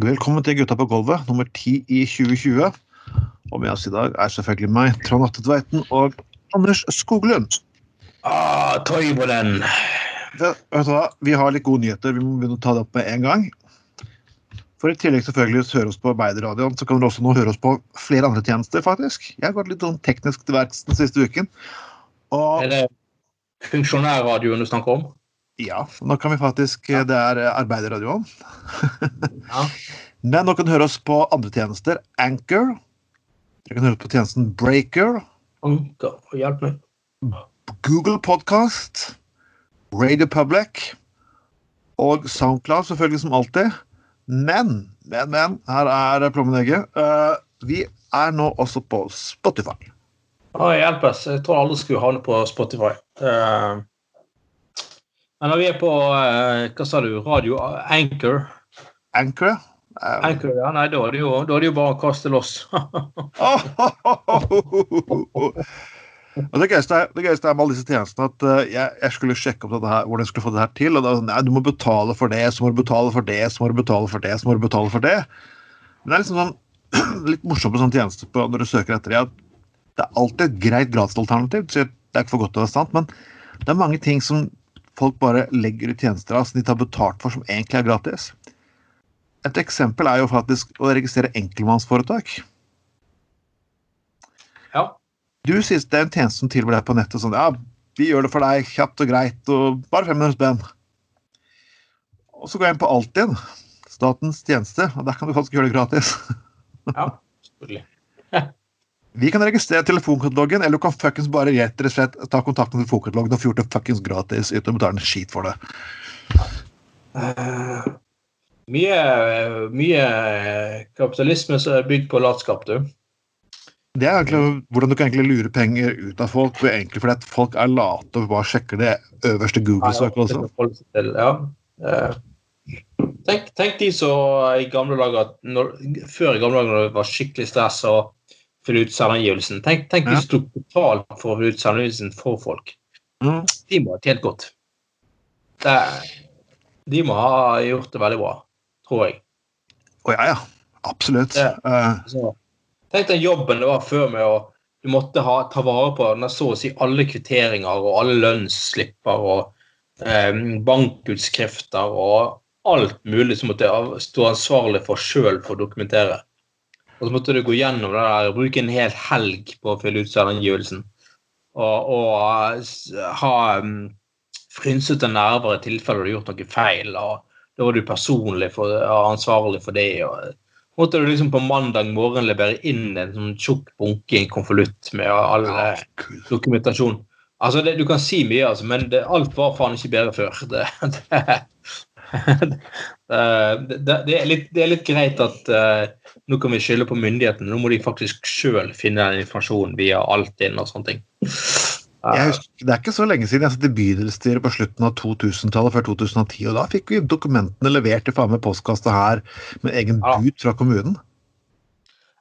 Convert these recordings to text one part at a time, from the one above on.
Velkommen til Gutta på gulvet, nummer ti i 2020. Og med oss i dag er selvfølgelig meg, Trond Atte Tveiten og Anders Skoglund. Ah, Toivonen. Vet du hva? Vi har litt gode nyheter. Vi må begynne å ta det opp med en gang. For i tillegg selvfølgelig å høre oss på Arbeiderradioen, så kan dere også nå høre oss på flere andre tjenester, faktisk. Jeg har gått litt sånn teknisk til verks den siste uken. Og Er det funksjonærradioen du snakker om? Ja, nå kan vi faktisk Det er Arbeiderradioen. Ja. Men dere kan høre oss på andre tjenester. Anchor. Dere kan høre oss på tjenesten Breaker. Anchor, hjelp meg. Google Podcast, Radio Public og Soundcloud, selvfølgelig som alltid. Men, men, men, her er plommenegget. Uh, vi er nå også på Spotify. Ah, hjelpes. Jeg tror alle skulle havne på Spotify. Eh, men når vi er på eh, Hva sa du? Radio Anchor? Anchor. Um. Anchor, ja, nei, Da er det jo, er det jo bare å kaste loss. Og det gøyeste er, det gøyeste er med alle disse tjenestene at uh, jeg, jeg, skulle sjekke opp her, hvordan jeg skulle få det her til. Og da var sånn, nei, du må betale for det, så må du betale for det, så må du betale for det, så må du betale for det. Men det er liksom sånn litt morsomt med sånne tjenester på, når du søker etter det. at Det er alltid et greit gratisalternativ. så Det er ikke for godt til å være sant, men det er mange ting som folk bare legger ut tjenester av som de tar betalt for, som egentlig er gratis. Et eksempel er jo faktisk å registrere enkeltmannsforetak. ja. Du synes det er en tjeneste som tilbyr deg på nettet sånn Ja, vi gjør det for deg kjapt og greit og bare 500 spenn. Og så går jeg inn på Altinn, statens tjeneste, og der kan du faktisk gjøre det gratis. ja. Selvfølgelig. Vi kan registrere telefonkatalogen, eller du kan fuckings bare rett og slett ta kontakt med telefonkatalogen og få gjort det fuckings gratis uten å betale en skit for det. Uh, mye, mye kapitalisme som er bygd på latskap, du. Det er egentlig hvordan du kan egentlig lure penger ut av folk, for egentlig fordi at folk er late og bare sjekker det øverste Google-søket også. Ja. Eh, Tenk, tenk de som i gamle dager når, Før i gamle dager når det var skikkelig stress å fylle ut selvangivelsen. Tenk, tenk Ja. som tok betalt for å fylle ut selvangivelsen for folk. Mm. De må ha tjent godt. Det, de må ha gjort det veldig bra, tror jeg. Og ja, ja. Absolutt. Ja. Eh, Så, tenk den jobben det var før med å Du måtte ha, ta vare på den, så å si alle kvitteringer og alle lønnsslipper og eh, bankutskrifter og alt mulig som måtte stå ansvarlig for sjøl for å dokumentere. Og så måtte du gå gjennom det der, bruke en hel helg på å fylle ut selvangivelsen. Og, og ha um, frynsete nerver i tilfelle du har gjort noe feil. og Da var du personlig for, ansvarlig for det. og måtte du liksom på mandag morgen levere inn en sånn tjukk bunke i en konvolutt med all ja, eh, dokumentasjon. Altså, det, Du kan si mye, altså, men det, alt var faen ikke bedre før. Det, det, er, litt, det er litt greit at eh, nå kan vi skylde på myndighetene. Nå må de faktisk sjøl finne den informasjonen via Altinn og sånne ting. Jeg husker, det er ikke så lenge siden jeg satt i bydelsstyret på slutten av 2000-tallet, før 2010, og da fikk vi dokumentene levert i faen meg postkassa her med egen Ja. bud fra kommunen.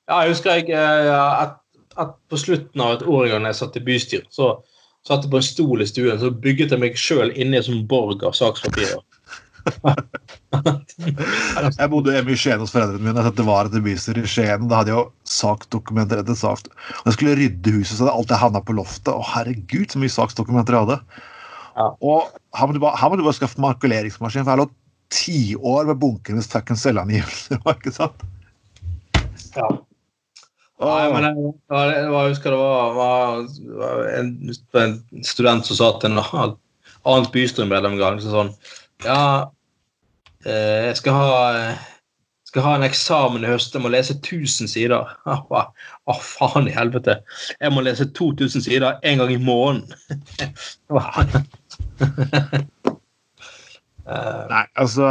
Ja, jeg husker jeg eh, at, at på slutten av et år en gang jeg satt i bystyret, så satt jeg på en stol i stuen, så bygget jeg meg sjøl inni en sånn borg av sakspapirer. Jeg bodde hjemme i Skien hos foreldrene mine. Satt var et bystyret i Skien. Da hadde jeg jo saksdokumenter etter sak. Og jeg skulle rydde huset, så hadde alt jeg havna på loftet. Å herregud, så mye saksdokumenter jeg hadde. Ja. Og her må du bare, her må du bare skaffe makuleringsmaskin, for jeg lå tiår med bunker med fuckings selvangivelser. ikke sant? Ja. Nei, men jeg, det jeg husker det var, var, var en, en student som sa til en annet bystyremedlem en gang så sånn Ja, eh, jeg skal ha eh, skal ha en eksamen i høst, jeg må lese 1000 sider. Jeg bare, Å, faen i helvete. Jeg må lese 2000 sider en gang i måneden. Eh, Nei, altså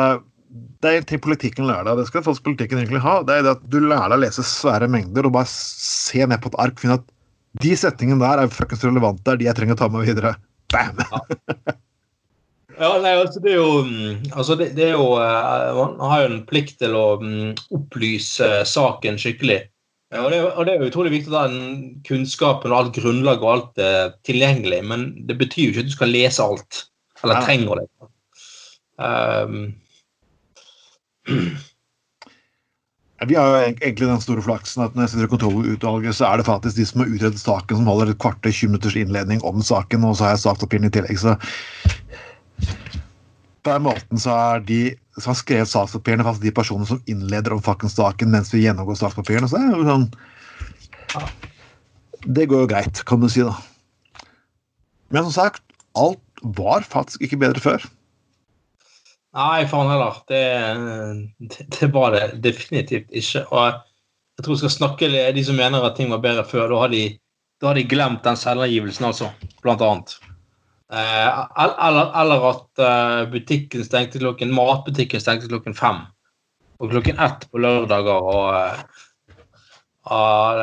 Det er ting politikken lærer deg, det skal faktisk politikken egentlig ha. Det er det at du lærer deg å lese svære mengder og bare se ned på et ark. Finne at de setningene der er fuckings relevante, det er de jeg trenger å ta med videre. Bam! Ja, nei, altså det er jo mm, altså det, det er jo, eh, Man har jo en plikt til å mm, opplyse saken skikkelig. Ja, og, det, og det er utrolig viktig at den kunnskapen og alt grunnlag og alt er tilgjengelig, men det betyr jo ikke at du skal lese alt. Eller Ja. trenger det. Um, Vi har jo egentlig den store flaksen at når jeg sitter i kontrollutvalget, så er det faktisk de som har utredet saken, som holder et kvarter 20 minutters innledning om saken, og så har jeg saksoppgjøren i tillegg, så På den måten så er de som har skrevet sakspapirene, faktisk de personene som innleder om fuckings saken mens vi gjennomgår sakspapirene, så det er jo sånn Det går jo greit, kan du si, da. Men som sagt, alt var faktisk ikke bedre før. Nei, faen heller. Det, det, var det definitivt ikke. Og jeg tror vi skal snakke de som mener at ting var bedre før. Da har de, da har de glemt den selvangivelsen, altså. Blant annet. Eh, eller, eller, at eh, butikken stengte klokken matbutikken stengte klokken fem. Og klokken ett på lørdager. og og,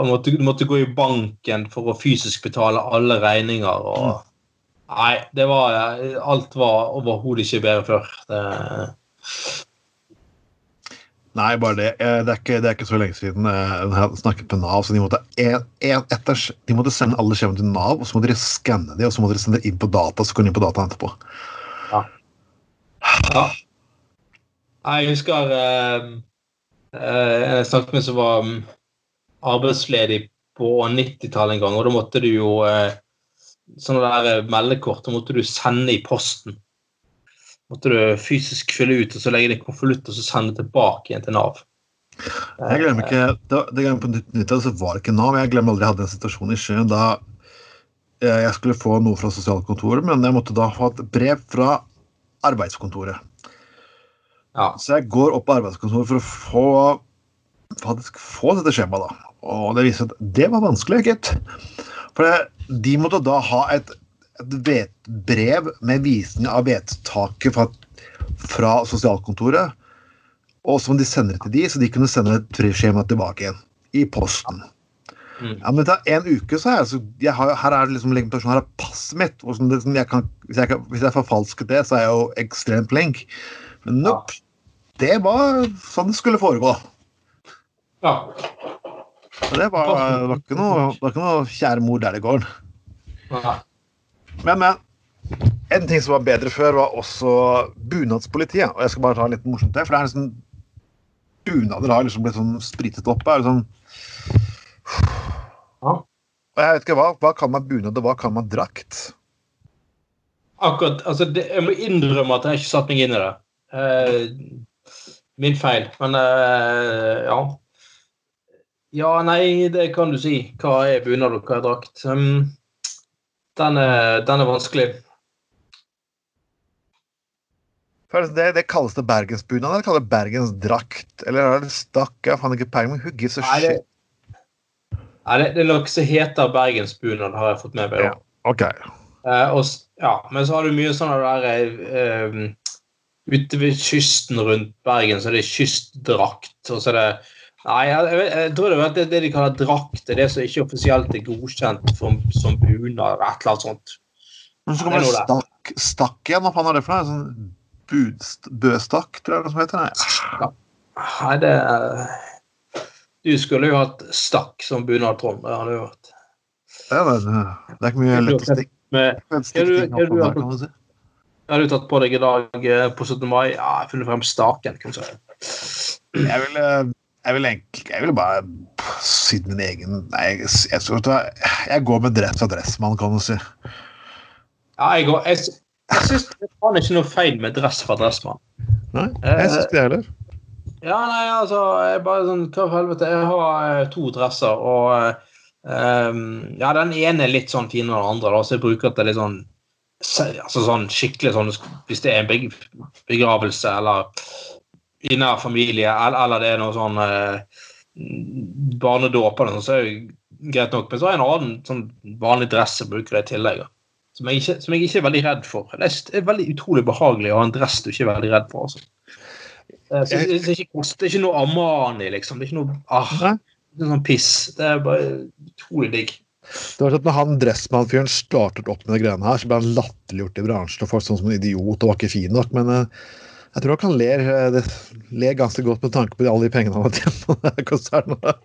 og måtte, måtte, gå i banken for å fysisk betale alle regninger. og Nei, det var Alt var overhodet ikke bedre før. Det... Nei, bare det. Eh, det er, ikke, det er ikke så lenge siden jeg jeg snakket med Nav. så De måtte, en, etter, de måtte sende alle skjemaene til Nav, og så måtte de skanne dem, og så måtte de sende det inn på data. så kunne de inn på data etterpå. Ja. ja. Jeg husker eh, eh jeg snakket med en som var mm, arbeidsledig på 90-tallet en gang, og da måtte du jo eh, sånne der meldekort meldekort måtte du sende i posten. Måtte du fysisk fylle ut og så legge det i konvolutt og så sende tilbake igjen til Nav. Jeg glemmer ikke, det, det gangen på 90-tallet så var det ikke Nav. Jeg glemmer aldri jeg hadde en situasjon i Skien da eh, jeg skulle få noe fra sosialkontoret, men jeg måtte da ha et brev fra arbeidskontoret. Ja. Så jeg går opp på arbeidskontoret for å få, faktisk få dette skjemaet. da. Og det viser at det var vanskelig, gitt. For det, de måtte da ha et, et brev med visning av vedtaket fra, fra, sosialkontoret, og som de sender til de, så de kunne sende et skjema tilbake igjen i posten. Mm. Ja, men etter en uke så er jeg, så jeg har, her er det liksom legitimasjon, her er passet mitt. og det, jeg kan, hvis, jeg kan, hvis jeg forfalsket det, så er jeg jo ekstremt flink. Men nope. Ja. Det var sånn det skulle foregå. Ja. Det var, det var, ikke noe, det var ikke noe kjære mor der i gården. Men, men. En ting som var bedre før, var også bunadspolitiet. Og jeg skal bare ta litt morsomt det, for det er liksom Bunader har liksom blitt sånn spritet opp. Er liksom ja. Og jeg vet ikke hva, hva kan man bunad, og hva kan man drakt? Akkurat, altså det, Jeg må innrømme at jeg ikke satt meg inn i det. Uh, min feil. Men uh, ja. Ja, nei, det kan du si. Hva er bunad, og hva er drakt? Um, den, er, den, er, vanskelig. Det, det kalles det bergensbunad, eller kalles det bergensdrakt? Eller er det stakk? Jeg fant ikke peiling, men who gives a shit? Nei, det, det er noe som heter bergensbunad, har jeg fått med meg. Ja, ok. Eh, og, ja, men så har du mye sånn der eh, Ute ved kysten rundt Bergen så er det kystdrakt, og så er det Nei, jeg, jeg, tror det er det, det de kaller drakt. Det er det som ikke offisielt er godkjent for, som bunad eller et eller annet sånt. Men så kommer det stakk, stakk igjen. Hva faen er det for noe? Sånn budst, bøstakk, tror jeg det som heter? Nei. Nei, det Du skulle jo hatt stakk som bunad, Trond. Det hadde du hatt. Det er, det er ikke mye lett å stikke Har du tatt på deg i dag eh, på 17. mai? Ja, jeg har funnet frem staken. Kunne jeg. jeg ville jeg vil egentlig Jeg vil bare si min egen Nei, jeg, jeg, jeg går med dress og dressmann, kan du si. Ja, jeg går Jeg, jeg syns det er ikke noe feil med dress fra dressmann. Nei, jeg syns det heller. Ja, nei, altså jeg bare sånn, Hva helvete. Jeg har eh, to dresser, og um, Ja, den ene er litt sånn finere enn den andre, da, så jeg bruker at det er litt sånn altså sånn skikkelig sånn Hvis det er en begravelse eller i nær familie, eller det er noe sånn eh, barnedåp, eller noe, så er det greit nok. Men så har jeg en annen sånn vanlig dress jeg bruker i tillegg. Som jeg, ikke, som jeg ikke er veldig redd for. Det er veldig utrolig behagelig å ha en dress du ikke er veldig redd for. Altså. Er, det, er ikke, det, er ikke, noe Armani, liksom. Det er ikke noe ah, det er sånn piss. Det er bare utrolig digg. Det var sånn at når han Dressmann-fyren startet opp med de greiene her, så ble han latterliggjort i bransjen og folk sånn som en idiot og var ikke fin nok. Men uh, jeg tror han ler, eh, ler ganske godt med tanke på alle de pengene han har tjent på konsernet.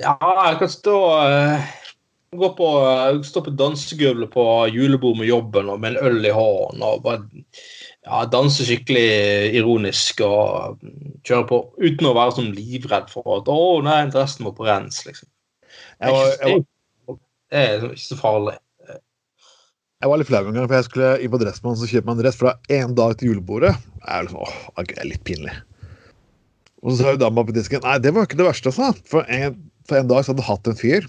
Ja, jeg kan stå uh, gå på, stå på dansegulvet på julebord med jobben og med en øl i hånden og bare ja, danse skikkelig ironisk og kjøre på uten å være sånn livredd for at 'Å, nei, dressen må på rens', liksom. Det er ikke, det er ikke så farlig. Jeg var litt flau en gang, for jeg skulle inn på Dressmann og kjøpe meg en dress fra én dag til julebordet. Jeg er liksom, åh, det er litt pinlig. Og så sa jo dama på disken nei, det var ikke det verste, sa For en, for en dag så hadde jeg hatt en fyr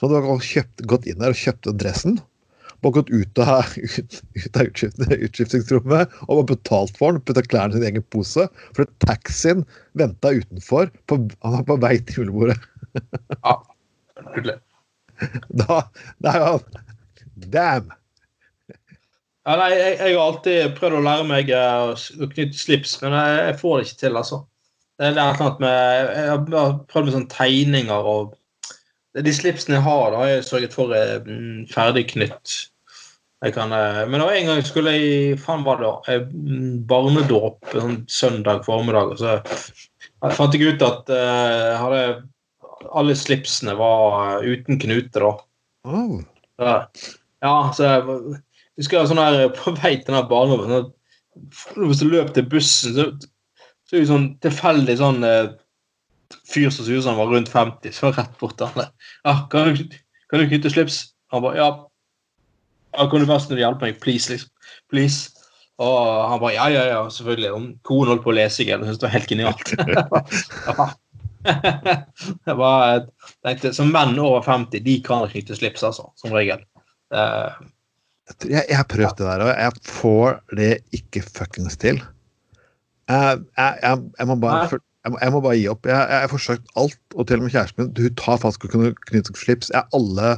som hadde kjøpt, gått inn der og kjøpt dressen. Og gått ut av, ut, ut av utskiftingsrommet og var betalt for den. Putta klærne i sin egen pose. For taxien venta utenfor. På, han var på vei til julebordet. Ja, nydelig. Da, da er han Damn! Ja, nei, jeg, jeg, har alltid prøvd å lære meg å knytte slips, men jeg, jeg, får det ikke til, altså. Det er eller annet med Jeg har prøvd med sånne tegninger og De slipsene jeg har, da har jeg sørget for er mm, ferdig knytt. Jeg kan, eh, men en gang skulle jeg faen var det mm, barnedåp sånn søndag formiddag. og så fant jeg ut at uh, hadde, alle slipsene var uten knute, da. Oh. Så, ja, så jeg husker jeg sånn her på vei til den barndommen sånn Hvis du løp til bussen, så, så er det sånn tilfeldig sånn uh, fyr som så var rundt 50, så var rett bort til han. Ja, kan du, kan du knytte slips? Han bare ja. ja kan du snill hjelpe meg? Please, liksom. Please. Og han bare ja, ja, ja, selvfølgelig. Og konen holdt på å lese igjen. Jeg syntes det var helt genialt. jeg bare tenkte, Som menn over 50, de kan knytte slips, altså. Som regel. Uh, jeg, jeg, har prøvd det der, og jeg får det ikke fuckings til. Jeg, jeg, jeg må bare jeg må, bare gi opp. Jeg har forsøkt alt, og til og med kjæresten min. Hun tar fast og knytte slips. Jeg alle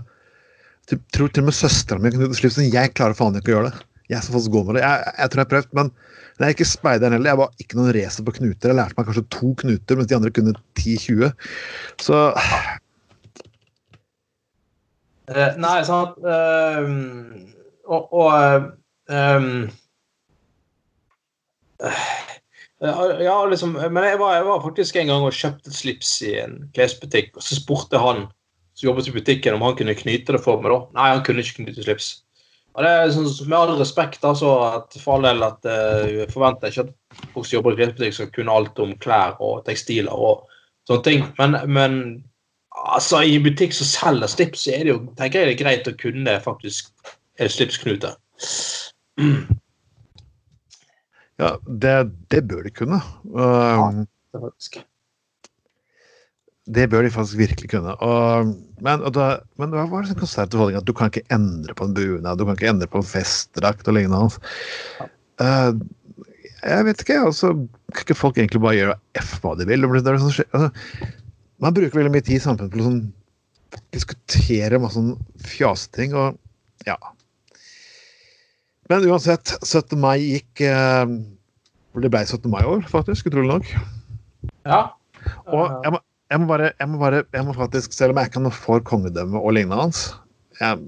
til, tror til og med søstera mi knytter slips, men jeg klarer faen ikke å gjøre det. Jeg så fast god med det. Jeg, tror jeg har prøvd, men jeg er ikke speideren heller. Jeg var ikke noen racer på knuter. Jeg lærte meg kanskje to knuter, mens de andre kunne 10-20. Så uh, Nei, sant uh, Og, og um, ja, liksom, men jeg var, jeg var, faktisk en gang og kjøpte slips i en klesbutikk, og så spurte han som jobbet i butikken, om han kunne knyte det for meg. da. Nei, han kunne ikke knyte slips. Og det er sånn, Med all respekt, altså, at for all del at uh, jeg forventer ikke at folk som jobber i klesbutikk, skal kunne alt om klær og tekstiler og sånne ting. Men, men altså, i en butikk som selger slips, så er det jo tenker jeg det er greit å kunne faktisk slipsknute. Ja, det, det, bør de kunne. Uh, ja, det bør de faktisk virkelig kunne. Og, men, og da, men hva var det konservativ holdning at du kan ikke endre på en bunad, du kan ikke endre på en festdrakt og lignende? Uh, jeg vet ikke, altså Kan ikke folk egentlig bare gjøre f hva de vil? Det sånn, altså, man bruker veldig mye tid i samfunnet på å sånn, diskutere masse sånn fjaseting, og ja men uansett, 17. mai gikk eh, Det ble 17. mai år, faktisk, utrolig nok. Ja. Og jeg må, jeg må, bare, jeg må bare jeg må faktisk, Selv om jeg ikke er noe for kongedømmet og lignende hans, jeg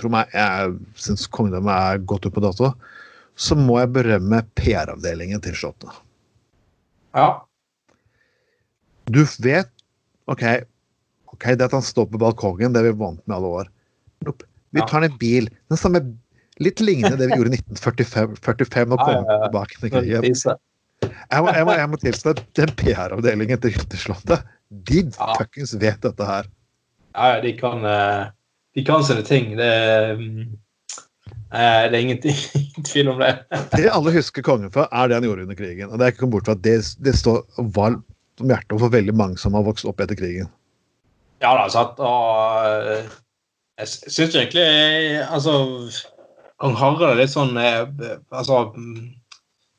tror meg, jeg syns kongedømmet er godt ut på dato, så må jeg berømme PR-avdelingen til Slottet. Ja. Du vet OK, ok, det at han står på balkongen, det er vi vant med alle år. Vi tar en bil. Den samme Litt lignende det vi gjorde i 1945 og kom tilbake til krigen. Jeg må, jeg må, jeg må tilstå at den PR-avdelingen til Hytteslottet, de fuckings vet dette her. Ja, de kan, eh, de kan sine ting. Det, er det er ingen tvil om det. det alle husker kongen for, er det han gjorde under krigen. Og det er ikke kommet bort fra at det, det står varmt om hjertet for veldig mange som har vokst opp etter krigen. Ja da, sant. Og eh, jeg syns egentlig Altså kong Harald er litt sånn eh, Altså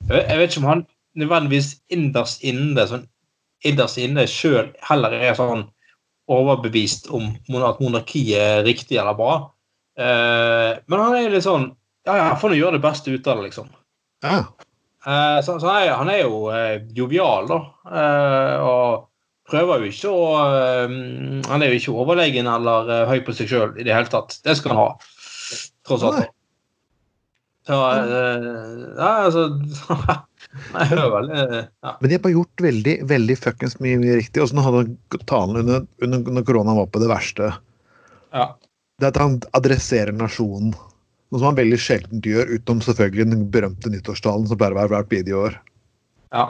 Jeg vet ikke om han nødvendigvis innerst inne sånn innerst inne sjøl heller er sånn overbevist om at monarkiet er riktig eller bra. Eh, men han er litt sånn Ja, ja, får nå gjøre det beste ut av det, liksom. Ja. Eh, så, så han, er, han, er, jo eh, jovial, da. Eh, og prøver jo ikke å eh, Han er jo ikke overlegen eller høy på seg sjøl i det hele tatt. Det skal han ha, tross alt. Så uh, Ja, altså Nei, det var veldig ja. Men de har bare gjort veldig veldig fuckings mye, mye riktig. Også når hadde talen under, under, når koronaen var på det verste. Ja. Det at han adresserer nasjonen. Noe som han veldig sjelden gjør, utenom selvfølgelig den berømte nyttårstalen som pleier å være hvert bidige år. Ja.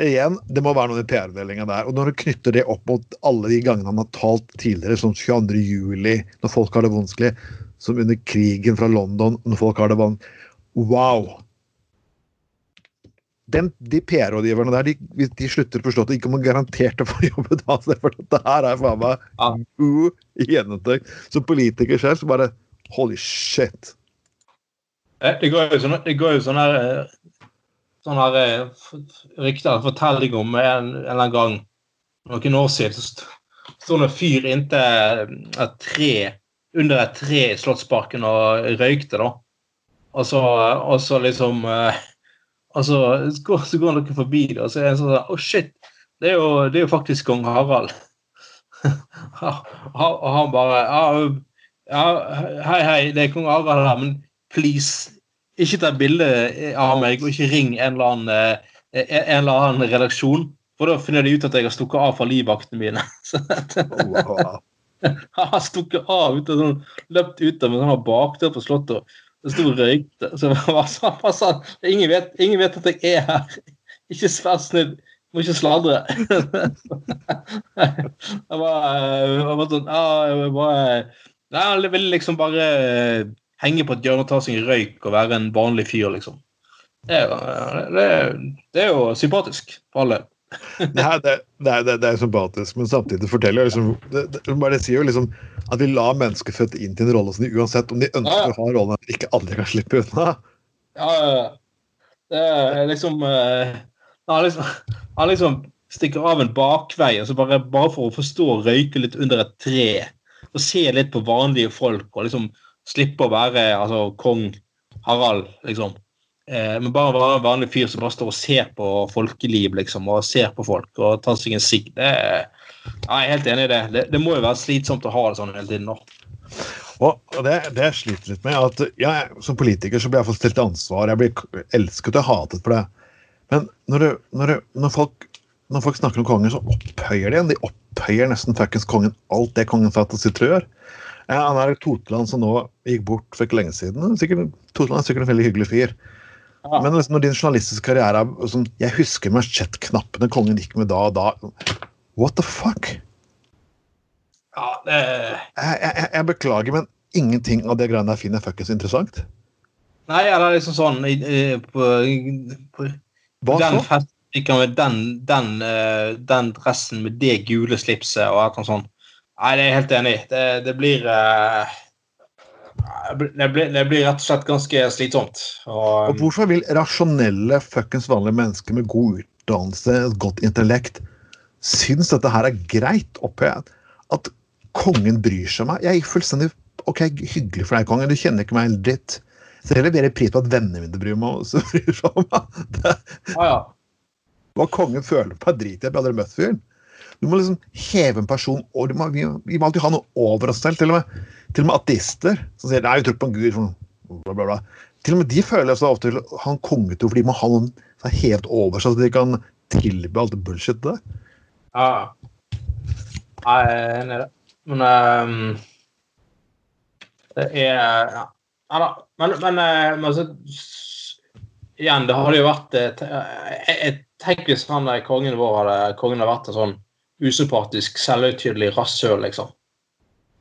Igjen, det må være noe i PR-avdelinga der. Og når du knytter det opp mot alle de gangene han har talt tidligere, som 22. juli, når folk har det vanskelig, som under krigen fra London, når folk har det vann. Wow! Den, de PR-rådgiverne der, de, de slutter å forstå at de ikke må garantert få jobbe da, for dette her er faen meg Ja. gjennomtenkt. Som politiker selv, så bare Holy shit. Eh, Det går jo sånn, det går jo sånn her eh, Sånn her eh, rykter, fortelling om en, en eller annen gang noen år siden så st- sto det en fyr inntil et tre under et tre i Slottsparken og røykte, da. Og så, og så liksom eh, Og så så går dere forbi det, og så er det sånn Å, shit! Det er jo, det er jo faktisk kong Harald. og han bare ja, hei, hei, det er kong Harald her, men please, ikke ta bilde av meg, og ikke ring en eller annen, eh, en eller annen redaksjon. For da finner de ut at jeg har stukket av fra livvaktene mine. Wow. han stukket av ut og sånn, løpt ut av en sånn bakdør på Slottet. Det sto og røykte. Så var sånn, bare sånn ingen, vet, ingen vet at jeg er her. Ikke vær snill. Må ikke sladre. jeg var, jeg var sånn jeg bare, Nei, han ville liksom bare eh, henge på et hjørne og ta seg en røyk og være en vanlig fyr, liksom. Det det, det er jo sympatisk for alle. Det, det, det, er, det, er sympatisk, men samtidig forteller liksom, det, det, det sier jo liksom at vi lar mennesker født inn til en rolle som de uansett om de ønsker Ja, ja. å ha rollen, eller ikke aldri kan slippe unna. Ja, ja, ja. det er liksom eh, Han liksom, liksom stikker av en bakvei altså bare, bare for å forstå å røyke litt under et tre. Og se litt på vanlige folk og liksom slippe å være altså, kong Harald, liksom. Eh, men bare være en vanlig fyr som bare står og ser på folkeliv, liksom, og ser på folk og tar seg en sigg. Jeg er helt enig i det. det. Det må jo være slitsomt å ha det sånn hele tiden nå. Og og det, det jeg sliter litt med, at jeg- som politiker så blir jeg fått stilt til ansvar. Jeg blir elsket og hatet for det. Men når, du, når, du, når, folk, når folk snakker om kongen, så opphøyer de en. De opphøyer nesten fuckings kongen alt det kongen sa sitter og gjør. Ja, han er Toteland som nå gikk bort for ikke lenge siden. Sikkert, Toteland er sikkert en veldig hyggelig fyr. Ja. Men liksom, når din journalistiske karriere er sånn Jeg husker mansjettknappene kongen gikk med da og da. What the fuck? Ja, det Jeg, jeg, jeg beklager, men ingenting av det greiene der finner jeg fuckings interessant. Nei, eller liksom sånn i, i, på, på Hva den så? festen fikk med den, den, uh, den dressen med det gule slipset og alt sånt. Nei, det er jeg helt enig i. Det, det blir eh, det blir, det blir rett og slett ganske slitsomt. Og Og, hvorfor vil rasjonelle, fuckings vanlige mennesker med god utdannelse, godt intellekt, synes dette her er greit opphøyet? At kongen bryr seg om meg? Jeg er fullstendig OK, hyggelig for deg, kongen, du kjenner ikke meg en dritt. Så heller mer pris på at vennene mine bryr, meg, også, bryr seg om meg. Det, ah, ja. hva kongen føler på, er drit i. Jeg har aldri møtt fyren. Du må liksom heve en person og må, vi, må alltid ha noe over oss selv. Til og med, til og med ateister som sier nei, vi tror ikke på en gud. Bla, bla, bla. Til og med de føler seg ofte til å ha en kongetro, for de må ha noen som er hevet over seg, så de kan tilby alt det bullshit der. ja. Jeg er enig i det. Men um, det er Ja, da. Men, men, eh, men så, Igjen, det hadde jo vært eh, jeg, jeg tenker hvis han kongen vår hadde kongen hadde vært en sånn usympatisk, selvhøytidelig rasshøl, liksom.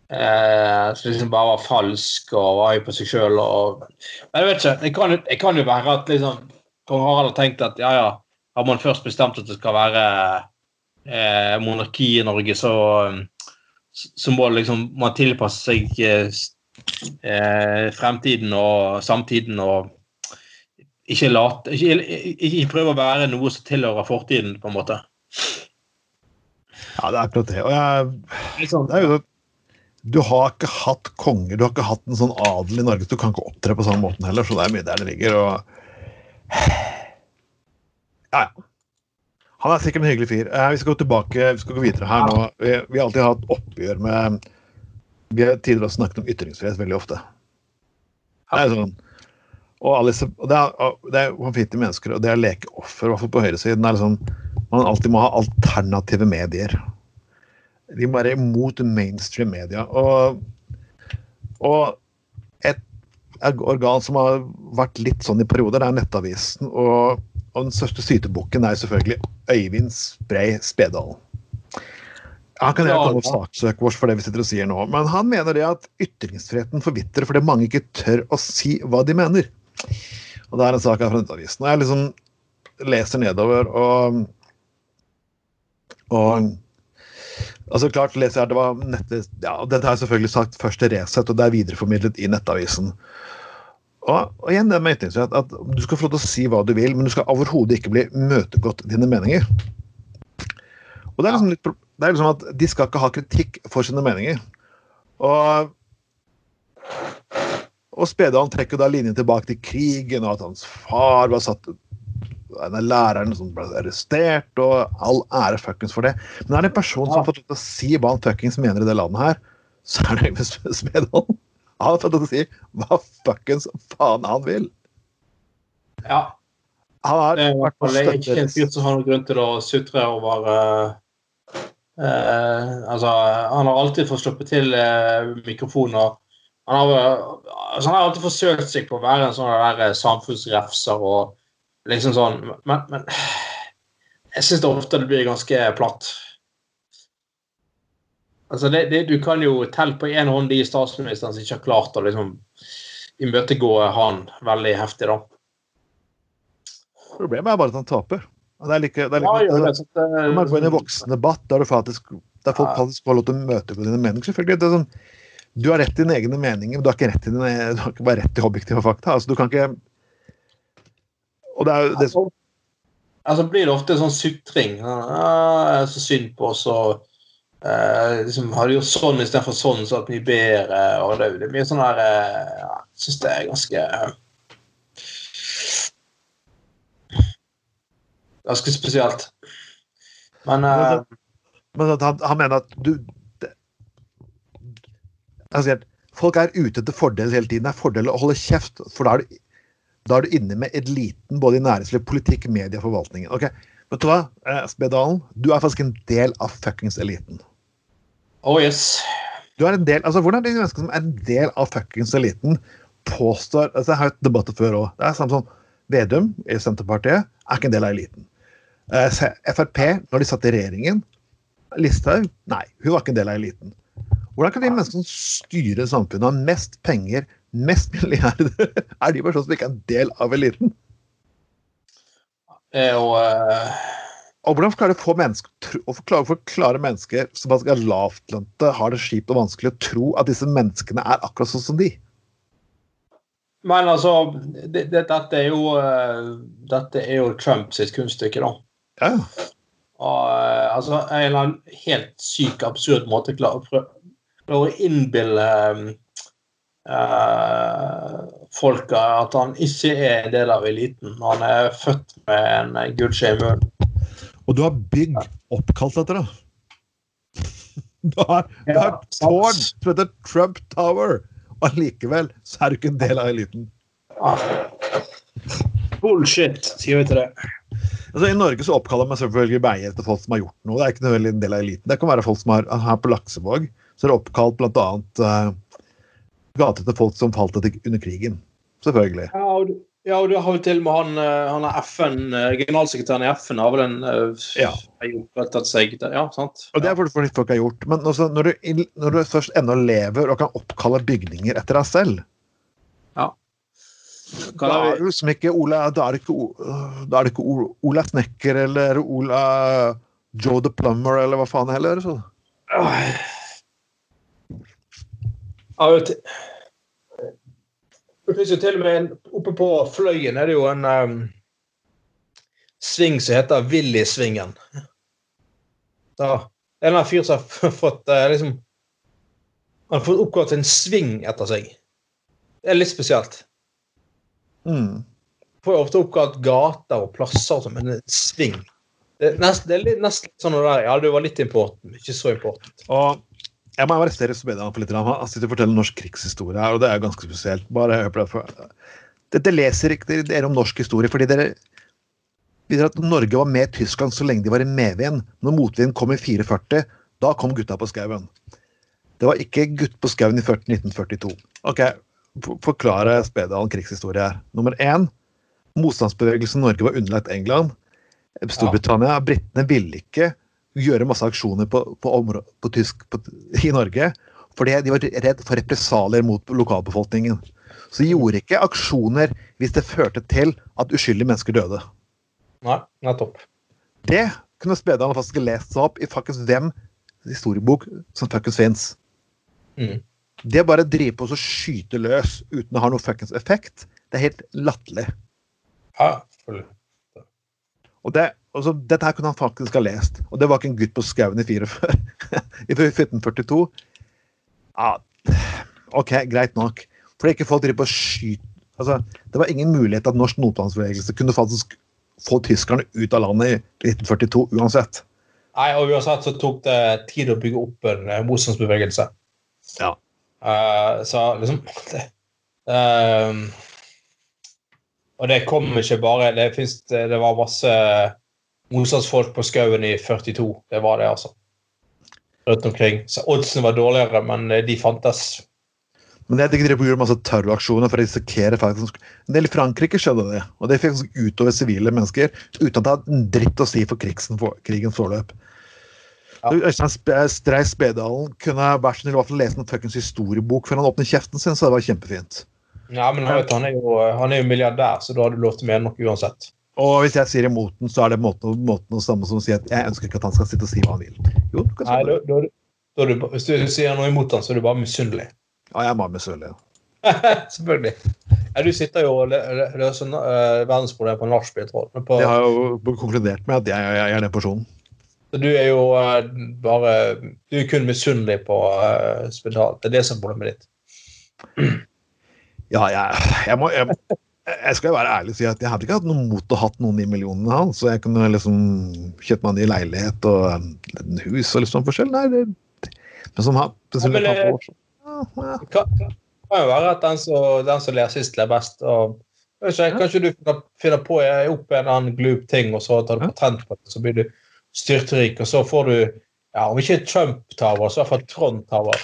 Eh, som liksom bare var falsk og var høy på seg sjøl og Men jeg vet ikke. Det kan, det kan jo være at liksom kong Harald har tenkt at ja, ja, har man først bestemt at det skal være eh, monarki i Norge, så, så må liksom man tilpasse seg eh, eh, fremtiden og samtiden og ikke, late, ikke, ikke, ikke prøve å være noe som tilhører fortiden, på en måte. Ja, det er akkurat det. Og jeg, det er jo. Du har ikke hatt konger, du har ikke hatt en sånn adel i Norge, du kan ikke opptre på samme måten heller. Så det er mye der det ligger. og Ja, ja. Han er sikkert en hyggelig fyr. Eh, vi skal gå tilbake, vi skal gå videre her nå. Vi, vi har alltid hatt oppgjør med Vi har tidligere snakket om ytringsfrihet veldig ofte. Det er sånn og, Alice, og det er, det er vanvittige mennesker, og det å leke offer, i hvert fall på høyresiden, er liksom Man alltid må ha alternative medier. De må være imot mainstream media. Og Og et, organ som har vært litt sånn i perioder, det er Nettavisen. Og, og den største sytebukken er selvfølgelig Øyvind Sprey Spedalen. Han kan gjerne komme og saksøke oss for det vi sitter og sier nå, men han mener det at ytringsfriheten forvitrer fordi mange ikke tør å si hva de mener. Og det er en sak her fra Nettavisen. Og jeg liksom leser nedover og og altså klart leser jeg det var nette, ja, Dette har jeg selvfølgelig sagt først til Resett, og det er videreformidlet i Nettavisen. Og, og igjen det med ytringsfrihet, at Du skal få lov til å si hva du vil, men du skal overhodet ikke bli møtegått dine meninger. Og det er liksom litt det er liksom at De skal ikke ha kritikk for sine meninger. Og og Spedalen trekker da linjen tilbake til krigen, og at hans far var satt en av lærerne som ble arrestert, og all ære fuckings for det. Men er det en person som har fått lov til å si hva han fuckings mener i det landet her, så er det Øyvind Smedholm. Han har fått lov til å si hva fuckings faen han vil. Ja. Han har Det er ikke en fyr som har noen grunn til å sutre over uh, uh, Altså, han har alltid fått sluppet til uh, mikrofonen. og han har, altså, han har alltid forsøkt seg på å være en sånn der eh, samfunnsrefser og liksom sånn Men, men jeg syns ofte det blir ganske platt. Altså, det, det, Du kan jo telle på én hånd de statsministrene som ikke har klart å liksom imøtegå han veldig heftig, da. Problemet er bare at han taper. Det er like, det er like, ja, det, det, Når man går inn i voksen debatt, der, du faktisk, der folk faktisk får lov til å møte på dine meninger selvfølgelig, det er sånn, Du har rett til dine egne meninger, men du har ikke rett til dine, du har ikke bare rett til objektive fakta. altså Du kan ikke Og det er jo det som Altså blir det ofte en sånn sutring. Ja, så synd på oss, og eh, liksom, Hadde gjort sånn istedenfor sånn, så det mye bedre. og Det, det er mye sånn her eh, ja, Jeg syns det er ganske Ganske spesielt. Men eh, Men at han, han mener at du det, at folk er ute etter fordel hele tiden. Det er fordel å holde kjeft, for da er du, da er du inne med eliten både i næringsliv, politikk, media, forvaltningen. Ok, Vet du hva, eh, Spedalen? Du er faktisk en del av fuckings eliten. oh yes. Du er en del, altså Hvordan er de menneskene som er en del av fuckings eliten, påstår altså Jeg har hatt debatter før òg. Det er samme som Vedum i Senterpartiet er ikke en del av eliten. Eh, Frp, når de satt i regjeringen Listhaug nei, hun var ikke en del av eliten. Hvordan kan de menneskene som styrer samfunnet, ha mest penger, mest milliarder, er de personene som ikke er en del av eliten? Det er jo eh, Og hvordan klarer få mennesker, å forklare, forklare mennesker som er lavtlønte, har det kjipt og vanskelig, å tro at disse menneskene er akkurat sånn som de? Men altså det, det, Dette er jo eh, Dette er jo Trump sitt kunststykke, da. Ja, Og, eh, altså, en eller annen helt syk, absurd måte å prøve å innbille eh, folka at han ikke er en del av eliten. Han er født med en gullskje i munnen. Og du har bygg oppkalt etter deg. Du har, du har et tårn som heter Trump Tower, og allikevel så er du ikke en del av eliten. Bullshit, sier vi til det. Altså, I Norge så oppkaller man selvfølgelig veier etter folk som har gjort noe. Det er ikke nødvendigvis en del av eliten. Det kan være folk som har Her på Laksevåg så er det oppkalt bl.a. Uh, gater til folk som falt under krigen. Selvfølgelig. Ja, og, du- ja, og du har jo til og med han, eh, han er FN, eh, generalsekretæren i FN har vel en eh, Ja. har gjort tatt seg Ja, sant? Og det er fordi folk har gjort. Men også når, du, når du først ennå lever og kan oppkalle bygninger etter deg selv, da er liksom ikke Ola Da er det ikke, da er det ikke Ola Snekker eller Ola Joe the Plumber eller hva faen heller. Så. Ja, vet til- Det finnes jo til og med en, Oppe på Fløyen er det jo en um, sving som heter Willy-svingen. Da, en eller annen fyr som har fått uh, liksom Han har fått oppkalt en sving etter seg. Det er litt spesielt. Mm. Får jo ofte oppkalt gater og plasser som en sving. Det er nesten, det er litt, nesten sånn det der, Ja, du var litt important, ikke så important. Og jeg må arrestere Subedian for litt. Han sitter og forteller norsk krigshistorie her, og det er ganske spesielt. Bare hør på det. Dette leser ikke dere om norsk historie fordi dere videre at Norge var med Tyskland så lenge de var i medvind. Når motvinden kom i 44, da kom gutta på skauen. Det var ikke gutt på skauen i 1942. OK, forklare Spedalen krigshistorie her. Nummer én. Motstandsbevegelsen i Norge var underlagt England. Storbritannia, Britene ville ikke gjøre masse aksjoner på, på, områ- på tysk på, i Norge. Fordi de var redd for represalier mot lokalbefolkningen. Så de gjorde ikke aksjoner hvis det førte til at uskyldige mennesker døde. Nei, nettopp. Det kunne Spedalen faktisk lest seg opp i fuckings hvem historiebok som fuckings fins. Mm. Det bare drive på og skyte løs uten å ha noe fuckings effekt, det er helt latterlig. Ja, selvfølgelig. Og det, altså, dette her kunne han faktisk ha lest. Og det var ikke en gutt på skauen i 44. I 1442. Ja, OK, greit nok. For ikke folk driver på skyter altså, Det var ingen mulighet at norsk motstandsbevegelse kunne faktisk få tyskerne ut av landet i 1942 uansett. Nei, og uansett så tok det tid å bygge opp en eh, motstandsbevegelse. Ja. Uh, så liksom det, ehm, Og det kom ikke bare Det, finnes, det var masse motstandsfolk på skauen i 42. Det var det, altså. Rundt omkring. Så oddsene var dårligere, men eh, de fantes. Men jeg tenker de gjøre masse terroraksjoner for å risikere faktisk En del i Frankrike skjedde det, og det fikk utover sivile mennesker uten at det hadde en dritt å si for krigens forløp. Ja. Øystein Spe- Strei Spedalen kunne vært snill å lese en fuckings historiebok før han åpner kjeften sin, så det var kjempefint. Ja, men han, vet, han, er jo, han er jo milliardær, så da har du lov til å mene noe uansett. Og hvis jeg sier imot den, så er det måten, måten å samme som å si at jeg ønsker ikke at han skal sitte og si hva han vil. Jo, du kan si Nei, det. da, da, da, du hvis du sier noe imot han, så er du bare misunnelig. Ja, jeg er bare misunnelig. Selvfølgelig. Ja, du sitter jo og lø- lø- løser uh, verdensproblemet på nachspiel, tror jeg. På, Jeg har jo konkludert med at jeg, jeg er den personen. Så du er jo uh, bare Du er kun misunnelig på uh, spedal. Det er det som er problemet ditt. Ja, jeg, jeg må jeg, jeg skal være ærlig og si at jeg hadde ikke hatt noe mot å hatt noen i millionene hans, så jeg kunne liksom kjøpt meg en ny leilighet og en hus og litt sånn forskjell. Nei, det, men som han Ja, men det- ja, ja. Det kan, kan jo være at den som, den som ler sist, ler best. og jeg vet ikke, Kanskje du finner- finner på opp en annen glup ting, og så tar du patent på det, så blir du styrtrik, og så får du ja, Om ikke Trump Tower, så i hvert fall Trond Tower.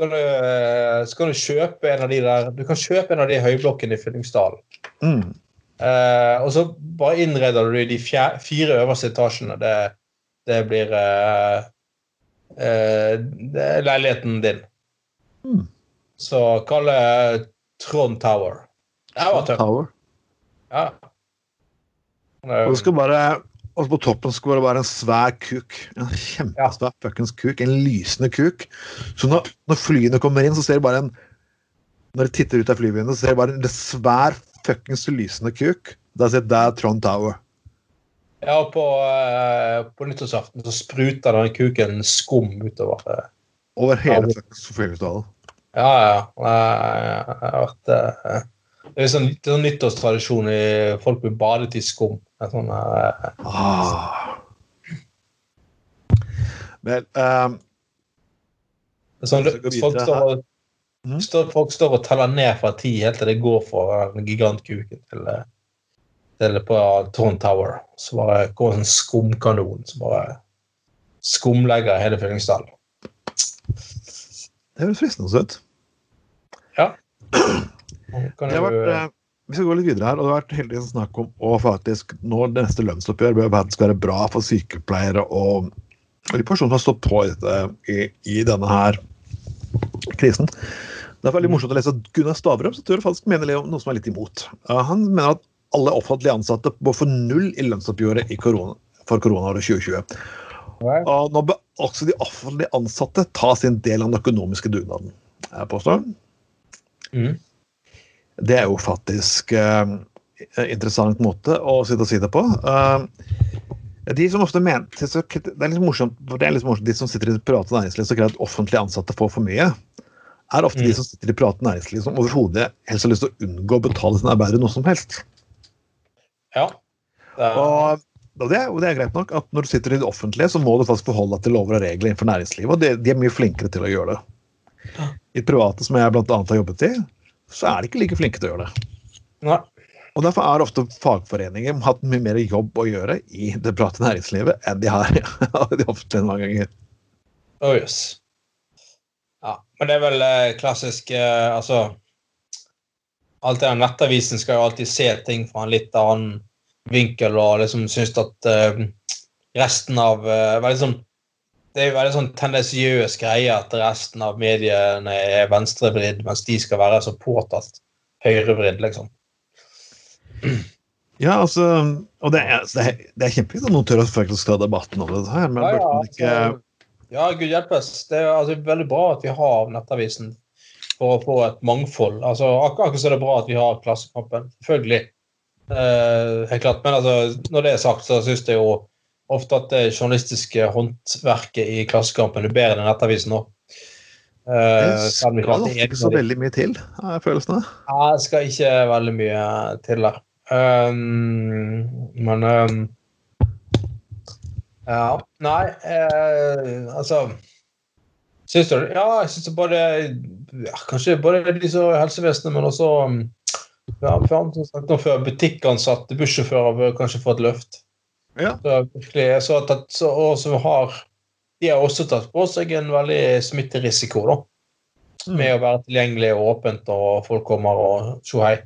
Så kan, du, skal kan du kjøpe en av de der Du kan kjøpe en av de høyblokkene i Fyllingsdalen. Mm. Eh, og så bare innreder du de fjer, fire øverste etasjene. Det, det blir eh, eh, det er leiligheten din. Mm. Så kall det Trond Tower. Det var tøft. Tower. Ja. Og du skal bare og på toppen skulle det være en svær kuk. En kjempesvær fuckings kuk. En lysende kuk. Så når, når flyene kommer inn, så ser du bare en Når de titter ut av flyvinduet, så ser du bare en svær fuckings lysende kuk. Da ser det der Trond Tower. Ja, og på, eh, på nyttårsaften så spruter den kuken skum utover. eh. Over hele Fyllingsdalen. Ja, ja. Eh, Jeg har vært eh, Det er sånn, det er sånn nyttårstradisjon i folk blir badet i skum. Det er Sånn, eh, Ah. Men um, er sånn, folk, står står, folk står og teller ned fra ti helt til det går fra den gigantkuken til, eh, til på Trond Tower. Så bare går en skumkanon som bare skumlegger hele Fyllingsdalen. Det høres fristende ut. Kan Det har vært, eh, vi skal gå litt videre her, og det har vært hele tiden snakk om å faktisk nå det neste lønnsoppgjør bør skal være bra for sykepleiere og, de personene som har stått på i, i, denne her krisen. Det er veldig morsomt å lese at Gunnar Stavrum så tror jeg faktisk mener noe som er litt imot. Han mener at alle offentlige ansatte må få null i lønnsoppgjøret i korona, for koronaåret 2020. Og nå bør også de offentlige ansatte ta sin del av den økonomiske dugnaden. Jeg påstår. Mhm. Det er jo faktisk eh, interessant måte å sitte og si det på. Eh, de som ofte mener, Det er litt morsomt, for det er litt morsomt de som sitter i det private næringslivet som krever at offentlige ansatte får for mye, er ofte de Mm. som sitter i det private næringsliv som overhodet helst har lyst til å unngå å betale sine arbeidere noe som helst. Ja. Det er, Og, og, det, og det er greit nok at når du sitter i det offentlige, så må du faktisk forholde deg til lover og regler innenfor næringslivet, og de, de er mye flinkere til å gjøre det. I det private, som jeg annet har jobbet i, så er de ikke like flinke til å gjøre det. nei. Og Derfor har ofte fagforeninger hatt mye mer jobb å gjøre i det private næringslivet enn de har i det offentlige mange ganger. Oh, yes. Ja, men det er vel eh, klassisk eh, Altså alt det Nettavisen skal jo alltid se ting fra en litt annen vinkel og liksom synes at eh, resten av eh, liksom, det er jo veldig sånn tendensiøs greie at resten av mediene er venstrevridd, mens de skal være så påtatt høyrevridd, liksom. Ja, altså Og det er, det er, det er kjempefint at noen tør å faktisk ta debatten om dette her, men Ja, burde ja, man ikke altså, ja, gud hjelpes. Det er altså, veldig bra at vi har Nettavisen for å få et mangfold. Altså, akkurat så er det bra at vi har Klassekampen. Selvfølgelig. Eh, helt klart. Men altså, når det er sagt, så syns jeg jo ofte at det journalistiske håndverket i Klassekampen er bedre enn Nettavisen nå. Uh, Det skal ofte ikke så veldig mye til, jeg følelsen av. Ja, det skal ikke veldig mye til der. Um, men um, Ja. Nei, uh, altså Syns du Ja, jeg syns både ja, Kanskje både de som er helsevesenet, men også um, ja, for, som sagt om før, butikkansatte bussjåfører bør kanskje få et løft. Ja. Så virkelig, så at, så, og som har De har også tatt på seg en veldig smitterisiko, da med å være tilgjengelig og åpent, og folk kommer og tjo hei.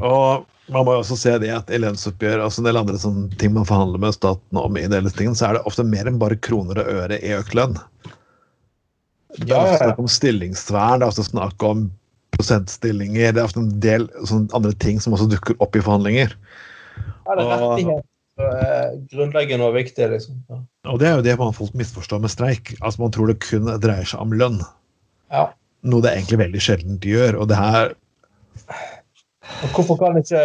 Og man må jo også se det at i lønnsoppgjør og en del andre sånne ting man forhandler med staten om, i dele ting, så er det ofte mer enn bare kroner og øre i økt lønn. Det er ofte snakk om stillingsvern, det er ofte snakk om prosentstillinger, det er ofte en del sånne andre ting som også dukker opp i forhandlinger. Ja, det er rettighet. eh, Grunnleggende og viktig, liksom. Ja. Og det er jo det man folk misforstår med streik. Altså Man tror det kun dreier seg om lønn. Ja. Noe det egentlig veldig sjelden gjør. Og det her Og hvorfor kan det ikke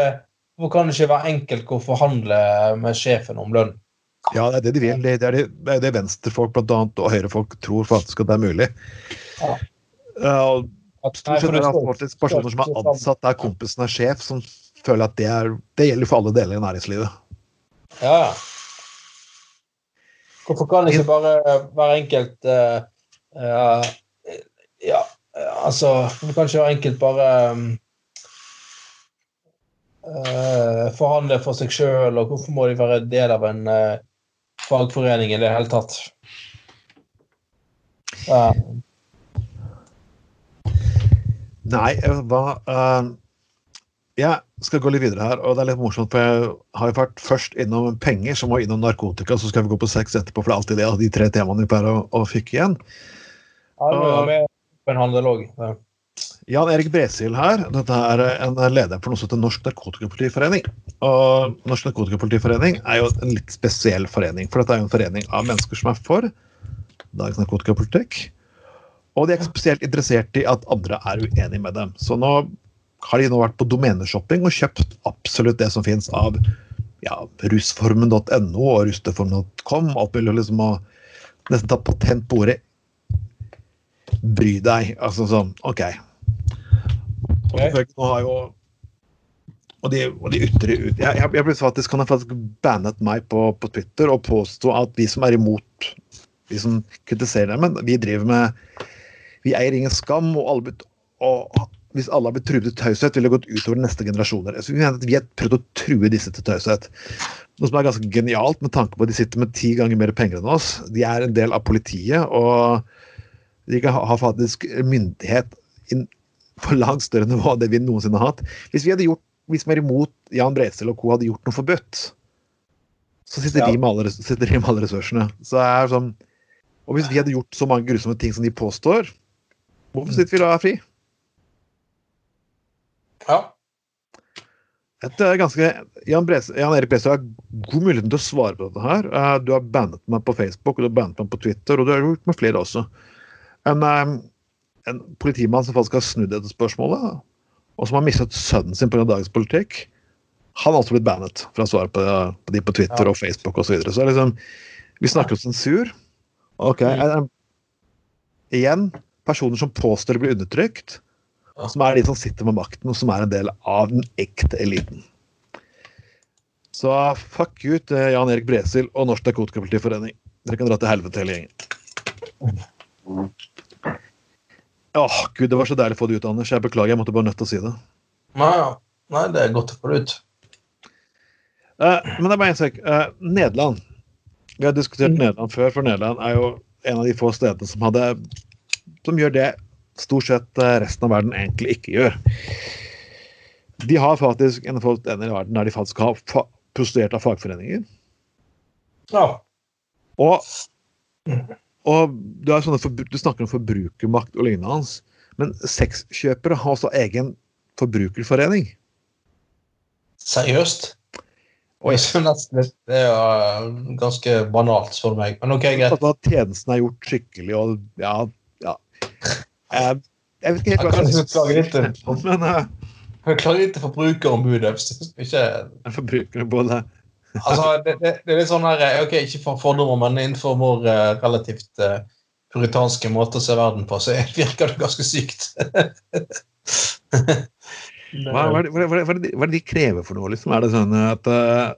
Hvorfor kan det ikke være enkelt å forhandle med sjefen om lønn? Ja, det er det de vil. Det det er det, det, det venstrefolk blant annet, og høyrefolk tror faktisk at det er mulig. Ja. Uh, Stort sett er det det faktisk personer som er ansatt der kompisen er sjef, som føler at det, er, det gjelder for alle deler i næringslivet. Ja, ja. Hvorfor kan det ikke bare være enkelt uh, uh, Ja, altså Hvorfor kan ikke være enkelt bare um, uh, forhandle for seg sjøl, og hvorfor må de være del av en fagforening i det hele tatt? Nei, hva Jeg skal gå litt videre her, og det er litt morsomt, for jeg har jo vært først innom penger, så må jeg innom narkotika, så skal vi gå på sex etterpå, for det er alltid det av de tre temaene vi pleier å, å fykke igjen. Ja, det jo med en handel også. Jan Erik Bresil her. Dette er en leder for noe som heter Norsk Narkotikapolitiforening. Og Norsk Narkotikapolitiforening er jo en litt spesiell forening. For dette er jo en forening av mennesker som er for dagens narkotikapolitikk. Og de er spesielt interessert i at andre er uenig med dem. Så nå har de nå vært på domeneshopping og kjøpt absolutt det som fins av ja, rusformen.no og rusteformen.com. Alt mulig liksom å nesten ta patent på ordet bry deg. Altså sånn, OK. Og selvfølgelig, nå har jo og de, og de ut Jeg, jeg, jeg faktisk, kan jeg faktisk bannet meg på, på Twitter og påstå at vi som er imot Vi som kritiserer dem, men vi driver med Vi eier ingen skam, og, alle, og hvis alle har blitt truet til taushet, ville det gått utover neste generasjoner. Så vi mener at vi har prøvd å true disse til taushet. Noe som er ganske genialt med tanke på at de sitter med ti ganger mer penger enn oss. De er en del av politiet, og de kan ha, faktisk myndighet på langt større nivå enn det vi noensinne har hatt. Hvis vi hadde gjort, hvis vi er imot Jan Bredsel og co. hadde gjort noe forbudt, så sitter, Ja. de med alle, sitter de med alle ressursene. Så det er sånn, og hvis vi hadde gjort så mange grusomme ting som de påstår, hvorfor sitter vi da fri? Ja. Et ganske, Jan, Bres, Jan Erik Bredsel har god mulighet til å svare på dette her. Eh, Du har bandet meg på Facebook, og du har bandet meg på Twitter, og du har gjort med flere også. En, eh, en politimann som faktisk har snudd dette spørsmålet, og som har mistet sønnen sin pga. dagens politikk, han har også blitt bannet for å svare på, på de på Twitter Ja. og Facebook osv. Så, videre. så liksom, vi snakker om sensur. Ok, Mm. Igjen, personer som påstår de blir undertrykt. Som er de som sitter med makten, og som er en del av den ekte eliten. Så fuck ut Jan Erik Bresil og Norsk Narkotikapolitiforening. Dere kan dra til helvete hele gjengen. Åh, gud, det var så deilig å få det ut, Anders. Jeg beklager, jeg måtte bare nødt til å si det. Nei. Nei, det er godt å få det ut. Uh, men det er bare én sak. Uh, Nederland. Vi har diskutert Mm. Nederland før, for Nederland er jo en av de få stedene som hadde som gjør det stort sett eh, resten av verden egentlig ikke gjør. De har faktisk en steder i verden der de faktisk har prostituert av fagforeninger. Ja. Og, og du, sånne du snakker om forbrukermakt og lignende hans, men sexkjøpere har også egen forbrukerforening. Seriøst? Oi. Det er jo uh, ganske banalt, for meg. Men OK, greit. At tjenesten er gjort skikkelig og ja, ja. Jeg, vet ikke helt hva kan jeg kan klage litt til, synes, men uh, jeg klager litt til Forbrukerombudet. ikke Forbrukerombudet. Altså, det, det, det er litt sånn her eh, Ok, ikke for fordommer, men innenfor vår uh, relativt uh, puritanske måte å se verden på, så virker det ganske sykt. hva, hva, det- hva, hva, er det de- hva er det de krever for noe, liksom? Er det sånn at uh,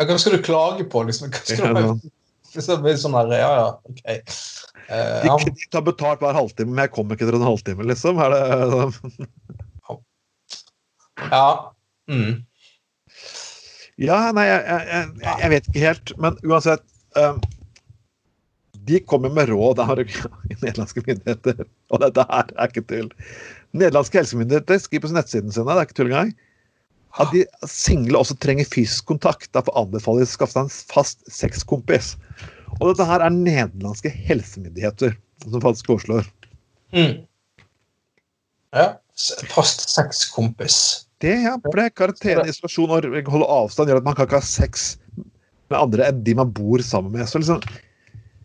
Hva skal du klage på, liksom? Hva skal Ja, du, liksom blir sånn her, ja, ja, ok. Uh, de, ja, de tar betalt hver halvtime, men jeg kommer ikke etter en halvtime, liksom? Er det sånn? ja. Mm. Ja, nei, jeg, jeg, jeg, jeg vet ikke helt. Men uansett um, De kommer med råd av nederlandske myndigheter, og dette her er ikke tull. Nederlandske helsemyndigheter skriver på nettsiden sine, det er ikke tull engang, at de single også trenger fysisk kontakt. Derfor anbefaler de å skaffe seg en fast sexkompis. Og dette her er nederlandske helsemyndigheter som faktisk foreslår. Mm. Ja. Fast sexkompis. Det, ja, for det er karantene, isolasjon og holde avstand gjør at man kan ikke ha sex med andre enn de man bor sammen med. Så liksom,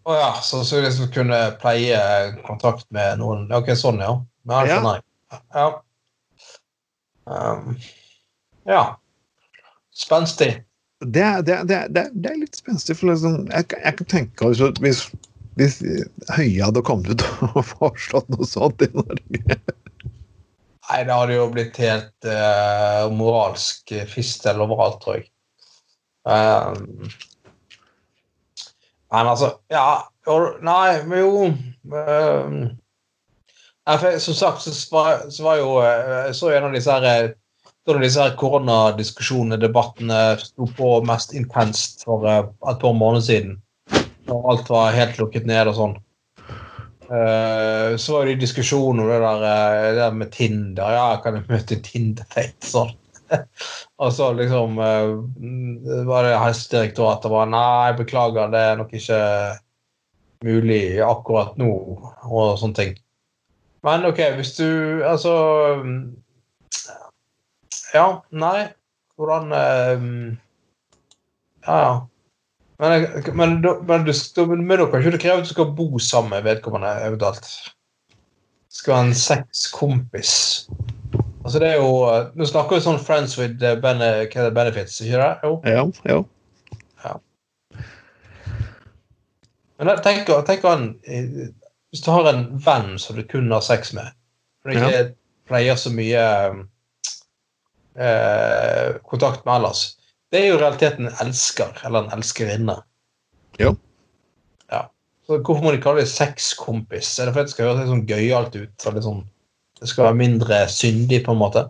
Å ja, så, så liksom kunne pleie kontakt med noen Ok, sånn, ja. ja. Ja. skjønner Ja. Ja. Um, ja. Spenstig. Det, det, det, det, er- litt spenstig. For liksom, jeg, jeg kan tenke altså, hvis, hvis Høie hadde kommet ut og foreslått noe sånt i Norge Nei, det hadde jo blitt helt uh, moralsk fistel overalt, tror jeg. Um, men altså Ja, nei, men jo um, jeg, Som sagt, så var, så var jo eh, Jeg så en av disse her eh, da disse her koronadiskusjonene, debattene, sto på mest intenst for eh, et par måneder siden. Når alt var helt lukket ned og sånn. Eh, så var det jo diskusjon om det der, eh, det der med Tinder. Ja, kan jeg møte Tinder-date? Sånn. og så liksom var det Helsedirektoratet var Nei, beklager, det er nok ikke mulig akkurat nå, og sånne ting. Men OK, hvis du Altså Ja, nei. Hvordan eh, Ja, ja. Men, men, men, du, men da kan ikke du kreve at du skal bo sammen med vedkommende eventuelt. Skal ha en sexkompis. Altså det er jo eh, Nå snakker vi sånn friends with eh, benefits, ikke det? Jo. Ja, ja. Men tenk, tenk eh, Hvis du har en venn som du kun har sex med, og det ikke pleier så mye eh, kontakt med ellers Det er jo i realiteten en elsker, eller en elskerinne. Ja. Ja. Så hvorfor må de kalle det sexkompis? Er det fordi det skal høres litt sånn gøyalt ut? Så litt sånn, det skal være mindre syndig, på en måte?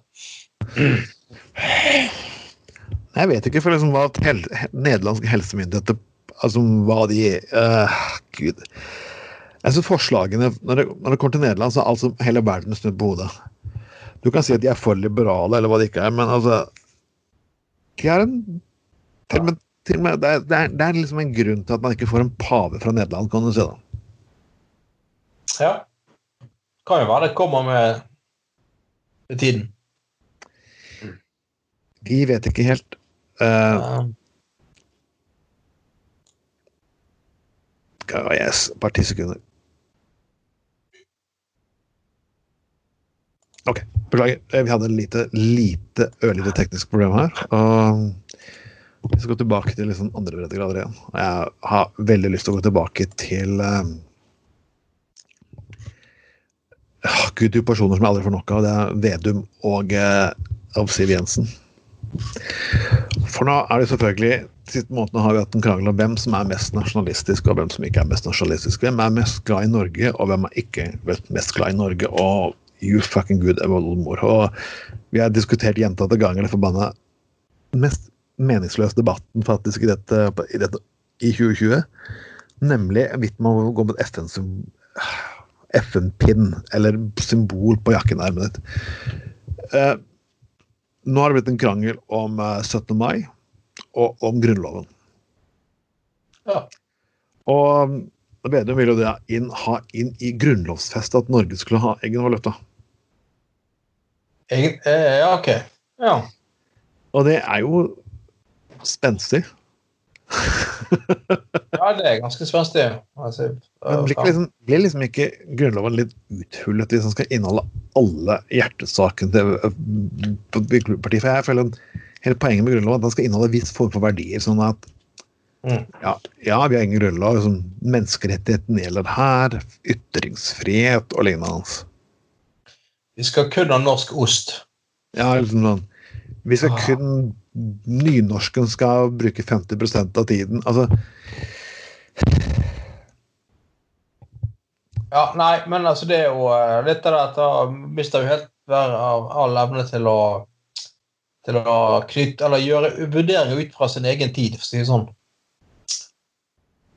Jeg vet ikke for liksom hva hel, nederlandske helsemyndigheter altså hva de uh, Gud. Jeg synes forslagene, når det, når det kommer til Nederland, så er altså hele verden snudd på hodet. Du kan si at de er for liberale, eller hva de ikke er, men altså De er en til og med, til og med, det, er, det, er, det er liksom en grunn til at man ikke får en pave fra Nederland, kan du si. da. Ja. Kan jo være det kommer med, med tiden. Vi vet ikke helt. Uh, Ja. yes, bare ti sekunder. Ok, beklager. Eh, Vi hadde et lite, lite ørlite teknisk problem her. og Vi skal gå tilbake til liksom andre breddegrader igjen. Og Jeg har veldig lyst til å gå tilbake til um, Gud, du personer som jeg aldri får nok av. Det er Vedum og uh, Siv Jensen. For nå er det selvfølgelig siste månedene har vi hatt en krangel om hvem som er mest nasjonalistisk, og hvem som ikke er mest nasjonalistisk. Hvem er mest glad i Norge, og hvem er ikke mest glad i Norge. Og you fucking good oldemor. Og vi har diskutert gjentatte ganger den forbanna mest meningsløse debatten faktisk i dette, i dette i 2020. Nemlig hvorvidt man må gå med FN-pinn FN eller symbol på jakkenermet ditt. Eh, nå har det blitt en krangel om eh, 17. mai og om Grunnloven. Ja. Og um, Vedum ville jo det inn, ha inn i grunnlovsfestet at Norge skulle ha egen valuta. Egen, eh, ja, OK. Ja. Og det er jo spenstig. ja, det er ganske spenstig. Altså, Men blir, liksom, blir liksom ikke Grunnloven litt uthullet hvis den skal inneholde alle hjertesakene til øh, partiet? For jeg føler at hele poenget med Grunnloven er at den skal inneholde en viss form for verdier. sånn at Mm. ja, ja, vi har ingen grunnlov. Liksom, menneskerettigheten gjelder her. Ytringsfrihet og lignende. Vi skal kun ha norsk ost. Ja, liksom sånn Vi skal Ah. kun Nynorsken skal bruke 50% av tiden. Altså, Ja, nei, men altså det er jo eh, litt av det at da mister vi helt hver av all evne til å til å knytte Eller gjøre vurderinger ut fra sin egen tid, for å si det sånn.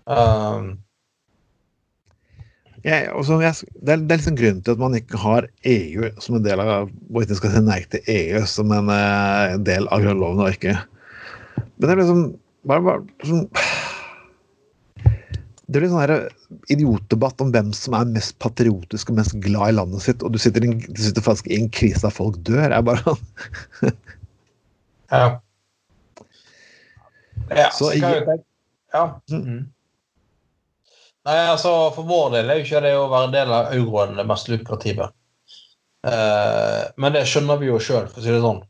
Um, jeg, også, jeg, det, er, det er liksom grunnen til at man ikke har EU som en del av Hvorvidt en skal si nei til EU som en, eh, del av grunnloven og ikke. Men det er liksom bare, bare sånn Det blir sånn her idiotdebatt om hvem som er mest patriotisk og mest glad i landet sitt, og du sitter, in, du sitter faktisk i en krise der folk dør. Jeg bare sånn ja. ja Så jeg- Ja. Mm. Mm. Nei, altså For vår del er jo ikke det å være en del av euroen det mest lukrative. Eh, men det skjønner vi jo sjøl, for å si det sånn.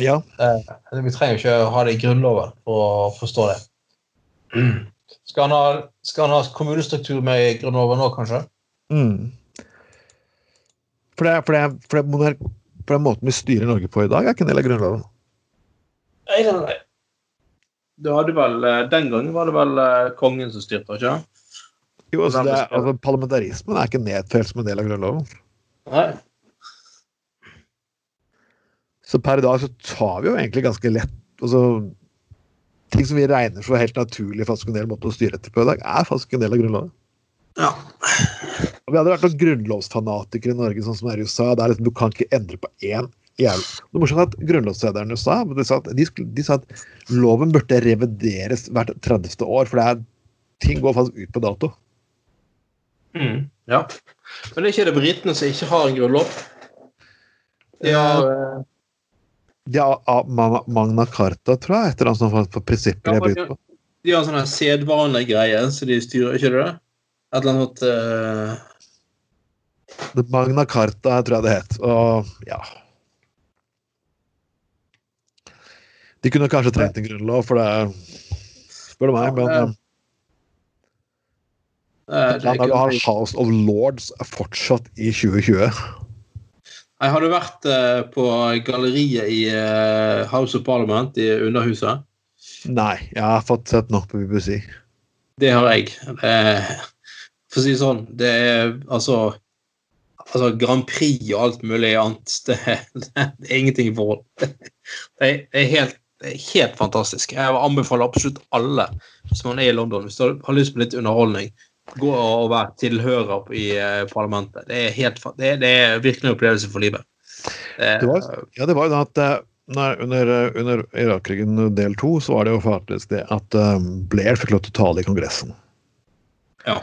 Ja. Eh, vi trenger jo ikke å ha det i Grunnloven for å forstå det. Skal han ha, skal han ha kommunestruktur med i Grunnloven nå, kanskje? Mm. For, det, for, det, for, det, for den måten vi styrer Norge på i dag, er ikke en del av Grunnloven. Nei, nei, nei. Du hadde vel, eh, Den gangen var det vel eh, kongen som styrte, ikke Jo, altså, det, er- altså, Parlamentarismen er ikke nedfelt som en del av Grunnloven. Nei. Så per i dag så tar vi jo egentlig ganske lett altså, Ting som vi regner så helt naturlig faktisk en del måte å styre etter på i dag, er faktisk en del av Grunnloven. Ja. Og vi hadde vært noen grunnlovsfanatikere i Norge, sånn som er i USA. Det er liksom, Du kan ikke endre på én jævlig Det at Grunnlovslederen i USA de sa, at, de, de sa at loven burde revideres hvert 30. år, for det er, ting går faktisk ut på dato. Mm, ja. Men det er ikke det britene som ikke har en grunnlov? Ja. Ja, Magna Carta, tror jeg, etter annet sånt for prinsipper Ja, de, på. de har en sånn sedvanegreie, så de styrer ikke det? Et eller annet uh... Magna Carta, tror jeg det het. Og ja De kunne kanskje trengt en grunnlov, for det Spør du meg, men Ja, eh, du har House of Lords fortsatt i 2020 Jeg hadde vært eh, på galleriet i eh, House of Parliament i Underhuset. Nei, jeg har fått sett nok på BBC. Det har jeg. For å si det sånn, det er altså Altså Grand Prix og alt mulig annet, det, det er ingenting i forhold. Det er, helt, det helt fantastisk. Jeg anbefaler absolutt alle som er i London, hvis du har lyst på litt underholdning, gå og være tilhører i eh, parlamentet. Det er, helt, det, er, det er virkelig en opplevelse for livet. Eh, Det var, ja, det var jo da at nei, under, eh, under Irak-krigen del to, så var det jo faktisk det at eh, Blair fikk lov til å tale i Kongressen. Ja.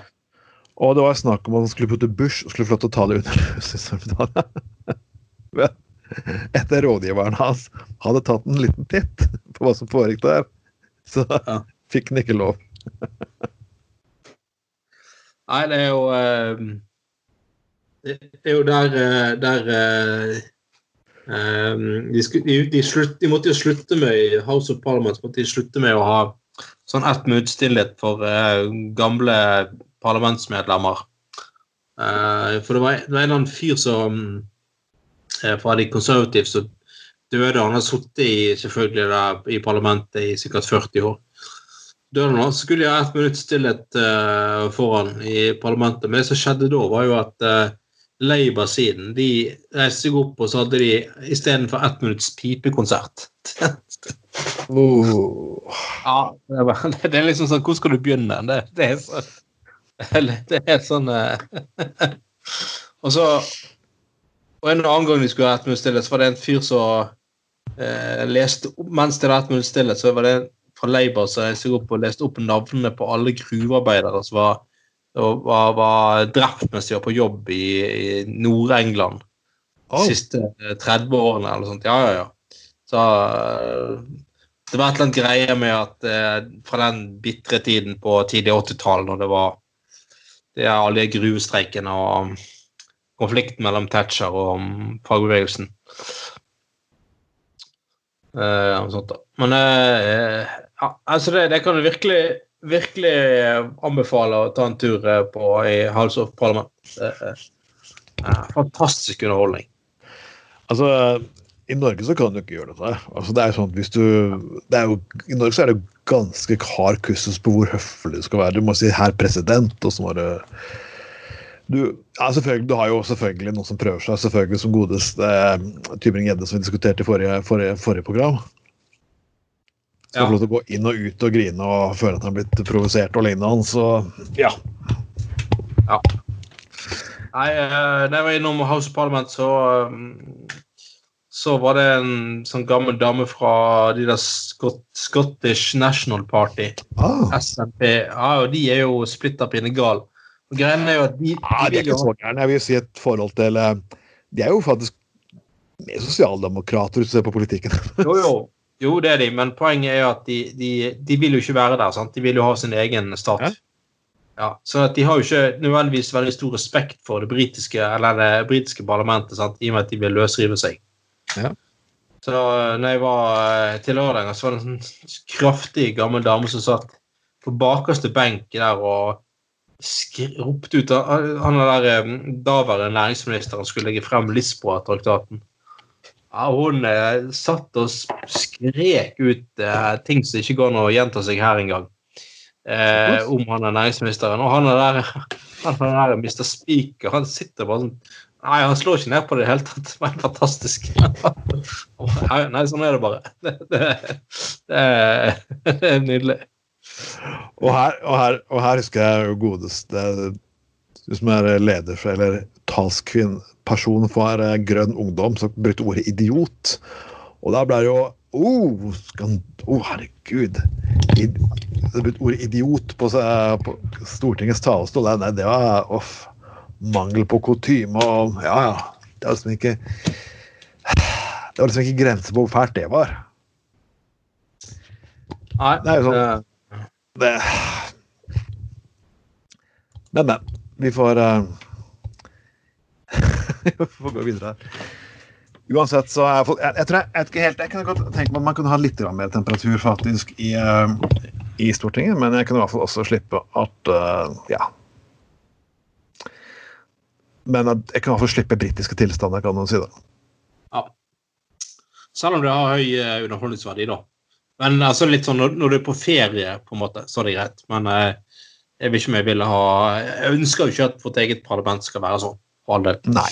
Og det var snakk om at han skulle putte Bush og skulle få lov til å tale under Men Etter rådgiveren hans hadde tatt en liten titt på hva som foregikk der, så Ja. fikk han ikke lov. Nei, det er jo uh, Det er jo der, eh, der uh, de, de, slutt, de måtte jo slutte med House of Parliament måtte de slutte med å ha sånn ett minutts stillhet for gamle parlamentsmedlemmer. For det var, det var en eller annen fyr som fra de konservative som døde. Han har sittet i, selvfølgelig i parlamentet i sikkert 40 år døde så skulle de ha ett minutts stillhet uh, foran i parlamentet. Men det som skjedde da, var jo at uh, Labour-siden de reiste seg opp, og så hadde de istedenfor ett minutts pipekonsert. Oh. Ja, det er, bare, det er liksom sånn Hvor skal du begynne? Det, det er så Det er sånn uh, Og så Og en annen gang vi skulle ha ett minutts Stillhet, så var det en fyr som eh, leste opp Mens det var ett minutts Stillhet, så var det en fra Labour som reiste opp og leste opp navnene på alle gruvearbeidere som var, var, var drept mens de var på jobb i, i Nord-England de Oh. siste eh, 30 årene eller sånt. Ja, ja, ja. Så eh, det var et eller annet greie med at eh, fra den bitre tiden på tidlig 80-tall, når det var det er alle de gruvestreikene og konflikten mellom Thatcher og um, fagbevegelsen. Eh, sånt da. Men eh, ja, altså det, det kan jeg virkelig, virkelig eh, anbefale å ta en tur eh, på i House of Parliament. Eh, fantastisk underholdning. Altså, I Norge så kan du ikke gjøre dette. Altså, det er sånn at hvis du, det er jo, I Norge så er det ganske hard kustus på hvor høflig du skal være. Du må si 'herr president', og så må du du, ja, du har jo selvfølgelig noen som prøver seg, selvfølgelig som godeste eh, Tybring-Gjedde, som vi diskuterte i forrige, forrige, forrige program. Skal Ja. få lov til å gå inn og ut og grine og føle at han har blitt provosert og lignende. Så ja. Nei, eh, da jeg var innom House of Parliament, så um, så var det en sånn gammel dame fra de der Scott, Scottish National Party, Oh. SNP. Ja, og de er jo splitter pinnegal. Og greien er jo at de, ja, de de er ikke så gærne. Jeg vil si et forhold til eh, De er jo faktisk mer sosialdemokrater hvis du ser på politikken. Jo, jo. Jo, det er de, men poenget er jo at de, de, de vil jo ikke være der. sant? De vil jo ha sin egen stat. Ja. Ja, så at de har jo ikke nødvendigvis veldig stor respekt for det britiske eller det britiske parlamentet, sant? i og med at de vil løsrive seg. Ja. Så eh, når jeg var eh, til lørdag, så var det en sånn kraftig gammel dame som satt på bakerste benk der og ropte ut Han der eh, daværende næringsministeren skulle legge frem Lisboa-traktaten. Ja, hun eh, satt og skrek ut eh, ting som ikke går an å gjenta seg her engang. Eh, om han er næringsministeren. Og han er der, han er der Mr. Speaker, han sitter bare sånn Nei, han slår ikke ned på det i det hele tatt. Var fantastisk. Nei, sånn er det bare. Det, det, det, det er nydelig. Og her, og her, og her husker jeg jo godeste du som er leder for, eller talskvinn, person for Grønn Ungdom, som brukte ordet idiot. Og da ble det jo oh, oh, herregud. Id, ordet idiot på, på Stortingets talerstol. Nei, det var off, mangel på kutyme og Ja, ja. Det var liksom ikke Det var liksom ikke grenser på hvor fælt det var. Nei, Det er jo sånn. Det Men, men. Vi får Vi får gå videre her. Uansett så jeg Jeg, jeg tror jeg, jeg, ikke jeg kunne godt tenke meg at man kunne ha litt mer temperatur faktisk i, eh, i Stortinget, men jeg kunne i hvert fall også slippe at uh, Ja. Men at jeg kan i hvert fall slippe britiske tilstander, kan man si det. ja. Selv om det har høy eh, underholdningsverdi, da. Men altså litt sånn når, når du er på ferie, på en måte, så er det greit. Men eh, jeg vil ikke om jeg ville ha Jeg ønsker jo ikke at vårt eget parlament skal være sånn. All. Nei.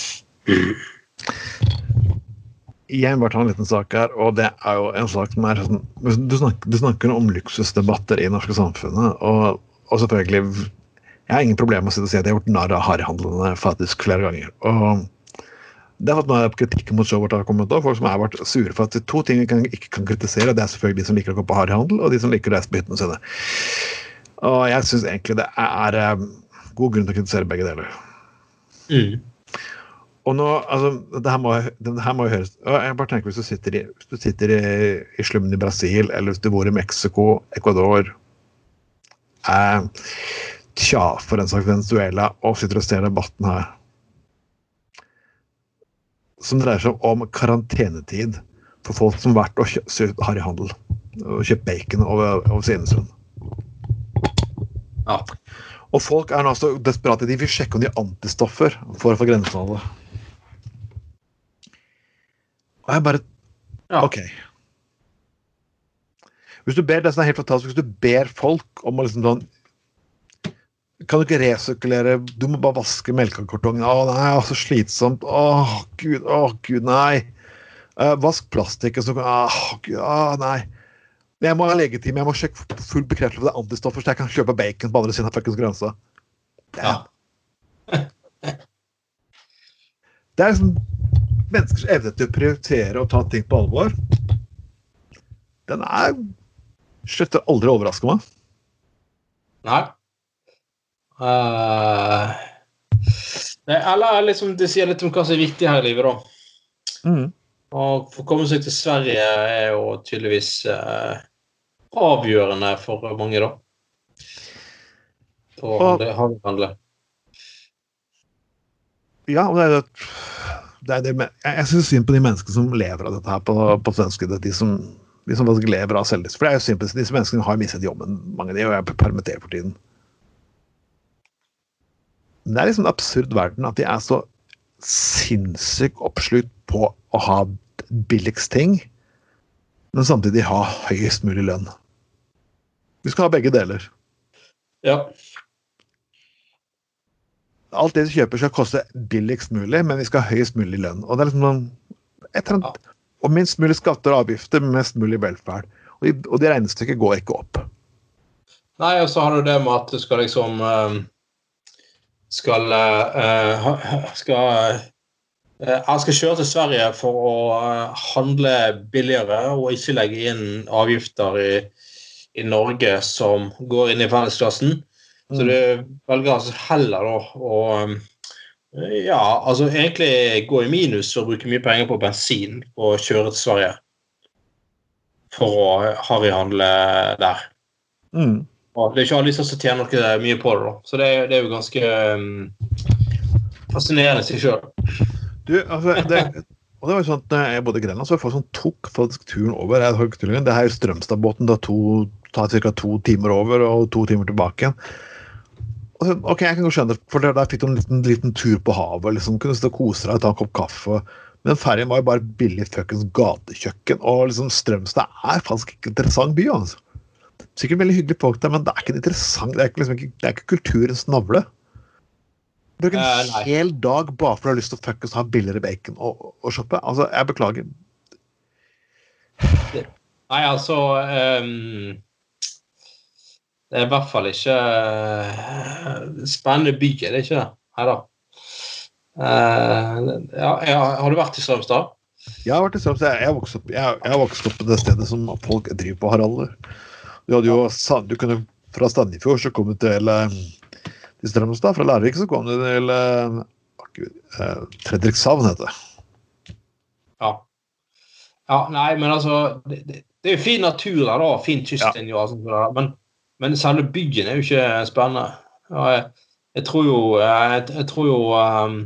Jeg bare ta en liten sak her, og det er jo en sak som er sånn Du snakker, du snakker om luksusdebatter i norske samfunnet, og, og selvfølgelig Jeg har ingen problemer med å si at jeg har gjort narr av harryhandlene faktisk flere ganger. og det har fått noe kritikk mot showet har kommet også, folk som har vært sure for at er to ting vi kan, ikke kan kritisere. Det er selvfølgelig de som liker å gå på harryhandel, og de som liker å reise på hyttene sine. Og jeg syns egentlig det er, eh, god grunn til å kritisere begge deler. Mm. Og nå, altså, det her må, det her må jo høres Jeg bare tenker Hvis du sitter i, du sitter i, i slummen i Brasil, eller hvis du bor i Mexico, Ecuador eh, Tja, for en slags Venezuela, og sitter og ser debatten her Som dreier seg om karantenetid for folk som har vært og har i harryhandel og kjøpt bacon over, over Svinesund. Ja. Og folk er nå så desperate. De vil sjekke om de har antistoffer for å få grensehandel. Og jeg bare Ja. OK. Hvis du ber det som er helt fantastisk, hvis du ber folk om å liksom sånn Kan du ikke resirkulere Du må bare vaske melkekartongen. Å nei, så slitsomt. Å gud, å gud, nei. Uh, vask plastikken så kan Å gud, å nei. Men jeg må ha legetime, jeg må sjekke full bekreftelse på det er antistoffer, så jeg kan kjøpe bacon på andre siden av fuckings grensa. Ja. Det er liksom menneskers evne til å prioritere og ta ting på alvor. Den er slutter aldri å overraske meg. Nei. Uh, det, eller liksom, det sier litt om hva som er viktig her i livet, da. Mm. Og få å komme seg til Sverige er jo tydeligvis eh, avgjørende for mange, da. På Og- det handle. Ja, og det er det, det er det, med- jeg, jeg syns synd på de menneskene som lever av dette her på, på svenskedet. De som, de som faktisk lever av selvdisiplin. For det er jo simpelthen, disse menneskene har mistet jobben, mange av de, og er permittert for tiden. Det er liksom en absurd verden at de er så sinnssykt oppslukt på å ha billigst ting, men samtidig ha høyest mulig lønn. Vi skal ha begge deler. Ja. alt det du kjøper skal koste billigst mulig, men vi skal ha høyest mulig lønn. Og det er liksom noen, Og minst mulig skatter og avgifter, mest mulig velferd. Og, og det regnestykket går ikke opp. Nei, og så har du det med at du skal liksom eh, Skal eh, Skal eh, Han skal kjøre til Sverige for å eh, handle billigere og ikke legge inn avgifter i, i Norge som går inn i fellesklassen. Så Mm. du velger altså heller da å ja, altså egentlig gå i minus og bruke mye penger på bensin og kjøre til Sverige for å harryhandle der. Mm. Og det er ikke alle som tjener noe mye på det, da. Så det, det er jo ganske um, fascinerende i seg sjøl. Du, altså, det, og det var jo sånn at jeg bodde i Grenland, så jeg folk som tok faktisk turen over. Jeg Det her er Strømstadbåten. Det tar ca. to timer over og to timer tilbake igjen. Og så, ok, jeg kan godt skjønne det, for der, fikk du en liten, liten tur på havet. liksom, Kunne stå og kose deg, ta en kopp kaffe. Men ferjen var jo bare billig fuckings gatekjøkken. Og liksom Strømstad er faktisk ikke en interessant by. altså. Sikkert veldig hyggelige folk der, men det er ikke interessant, det er ikke, liksom, ikke, det er ikke kulturens navle. Bruke en uh, hel dag bare for å ha lyst til å fuckings ha billigere bacon og, og shoppe. Altså, jeg beklager. Nei, altså um, Det er i hvert fall ikke uh, spennende by, er det ikke det? Nei da. Uh, ja, ja, har du vært i Strømstad? Jeg har vært i Strømstad. Jeg, jeg, vokste opp, jeg, jeg vokste opp på det stedet som folk driver på Haralder. Du hadde jo du kunne Fra Standifjord så kom du til, eh, til Strømstad. Fra Lærvik så kom du til eh, Gud, eh, Fredrikshavn, heter det. Ja. ja. Nei, men altså Det, det, er jo fin natur der, da. Fin kystlinje og sånt. der, Men, men selve byen er jo ikke spennende. Ja, jeg, jeg tror jo Jeg, jeg tror jo um,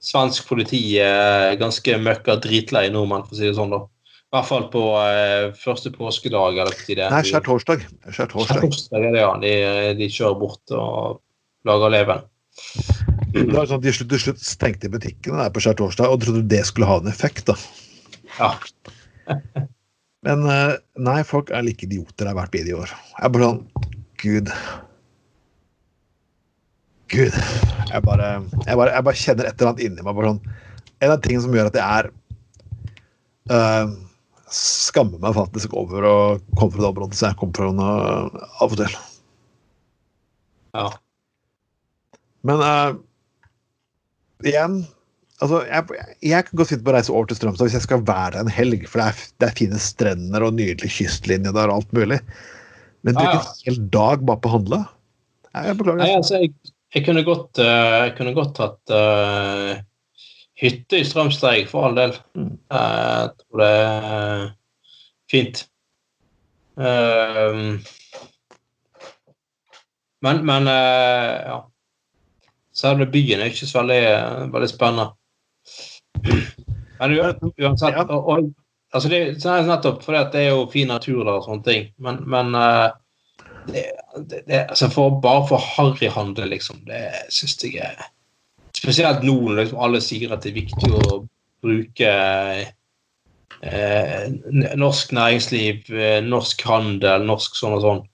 svensk politi er ganske møkka dritlei nordmenn, for å si det sånn. da. I hvert fall på eh, første påskedag. eller på det. Nei, skjærtorsdag. Skjærtorsdag. Er det, ja. De, de kjører bort og lager leven. Det var sånn at De slutt, til slutt stengte butikkene der på skjærtorsdag og trodde det skulle ha en effekt. da. Ja. Men eh, nei, folk er like idioter jeg har vært i år. Jeg er bare sånn Gud. Gud. Jeg bare, jeg bare, jeg bare kjenner et eller annet inni meg. sånn, En av tingene som gjør at jeg er eh, Skammer meg faktisk over å komme fra det området som jeg kommer fra nå, av og til. ja. Men uh, igjen altså, jeg, jeg kan godt sitte på å reise over til Strømstad hvis jeg skal være der en helg, for det er, det er fine strender og nydelig kystlinje der og alt mulig. Men bruke Ja, ja. en hel dag bare på å handle? Nei, jeg beklager. Nei, altså, jeg, jeg kunne godt uh, jeg kunne godt hatt eh, hytte i Strømstad, for all del. Mm. Eh, jeg tror det er fint. Ehm, men men eh, ja. Selve byen er ikke så veldig, veldig spennende. Men uansett Ja. og, og, altså det, så er det nettopp fordi at det er jo fin natur der og sånne ting, men, men eh, det, det, det, altså for, bare for harryhandel, liksom, det syns jeg er Spesielt nå når liksom alle sier at det er viktig å bruke eh, norsk næringsliv, eh, norsk handel, norsk sånn og sånn.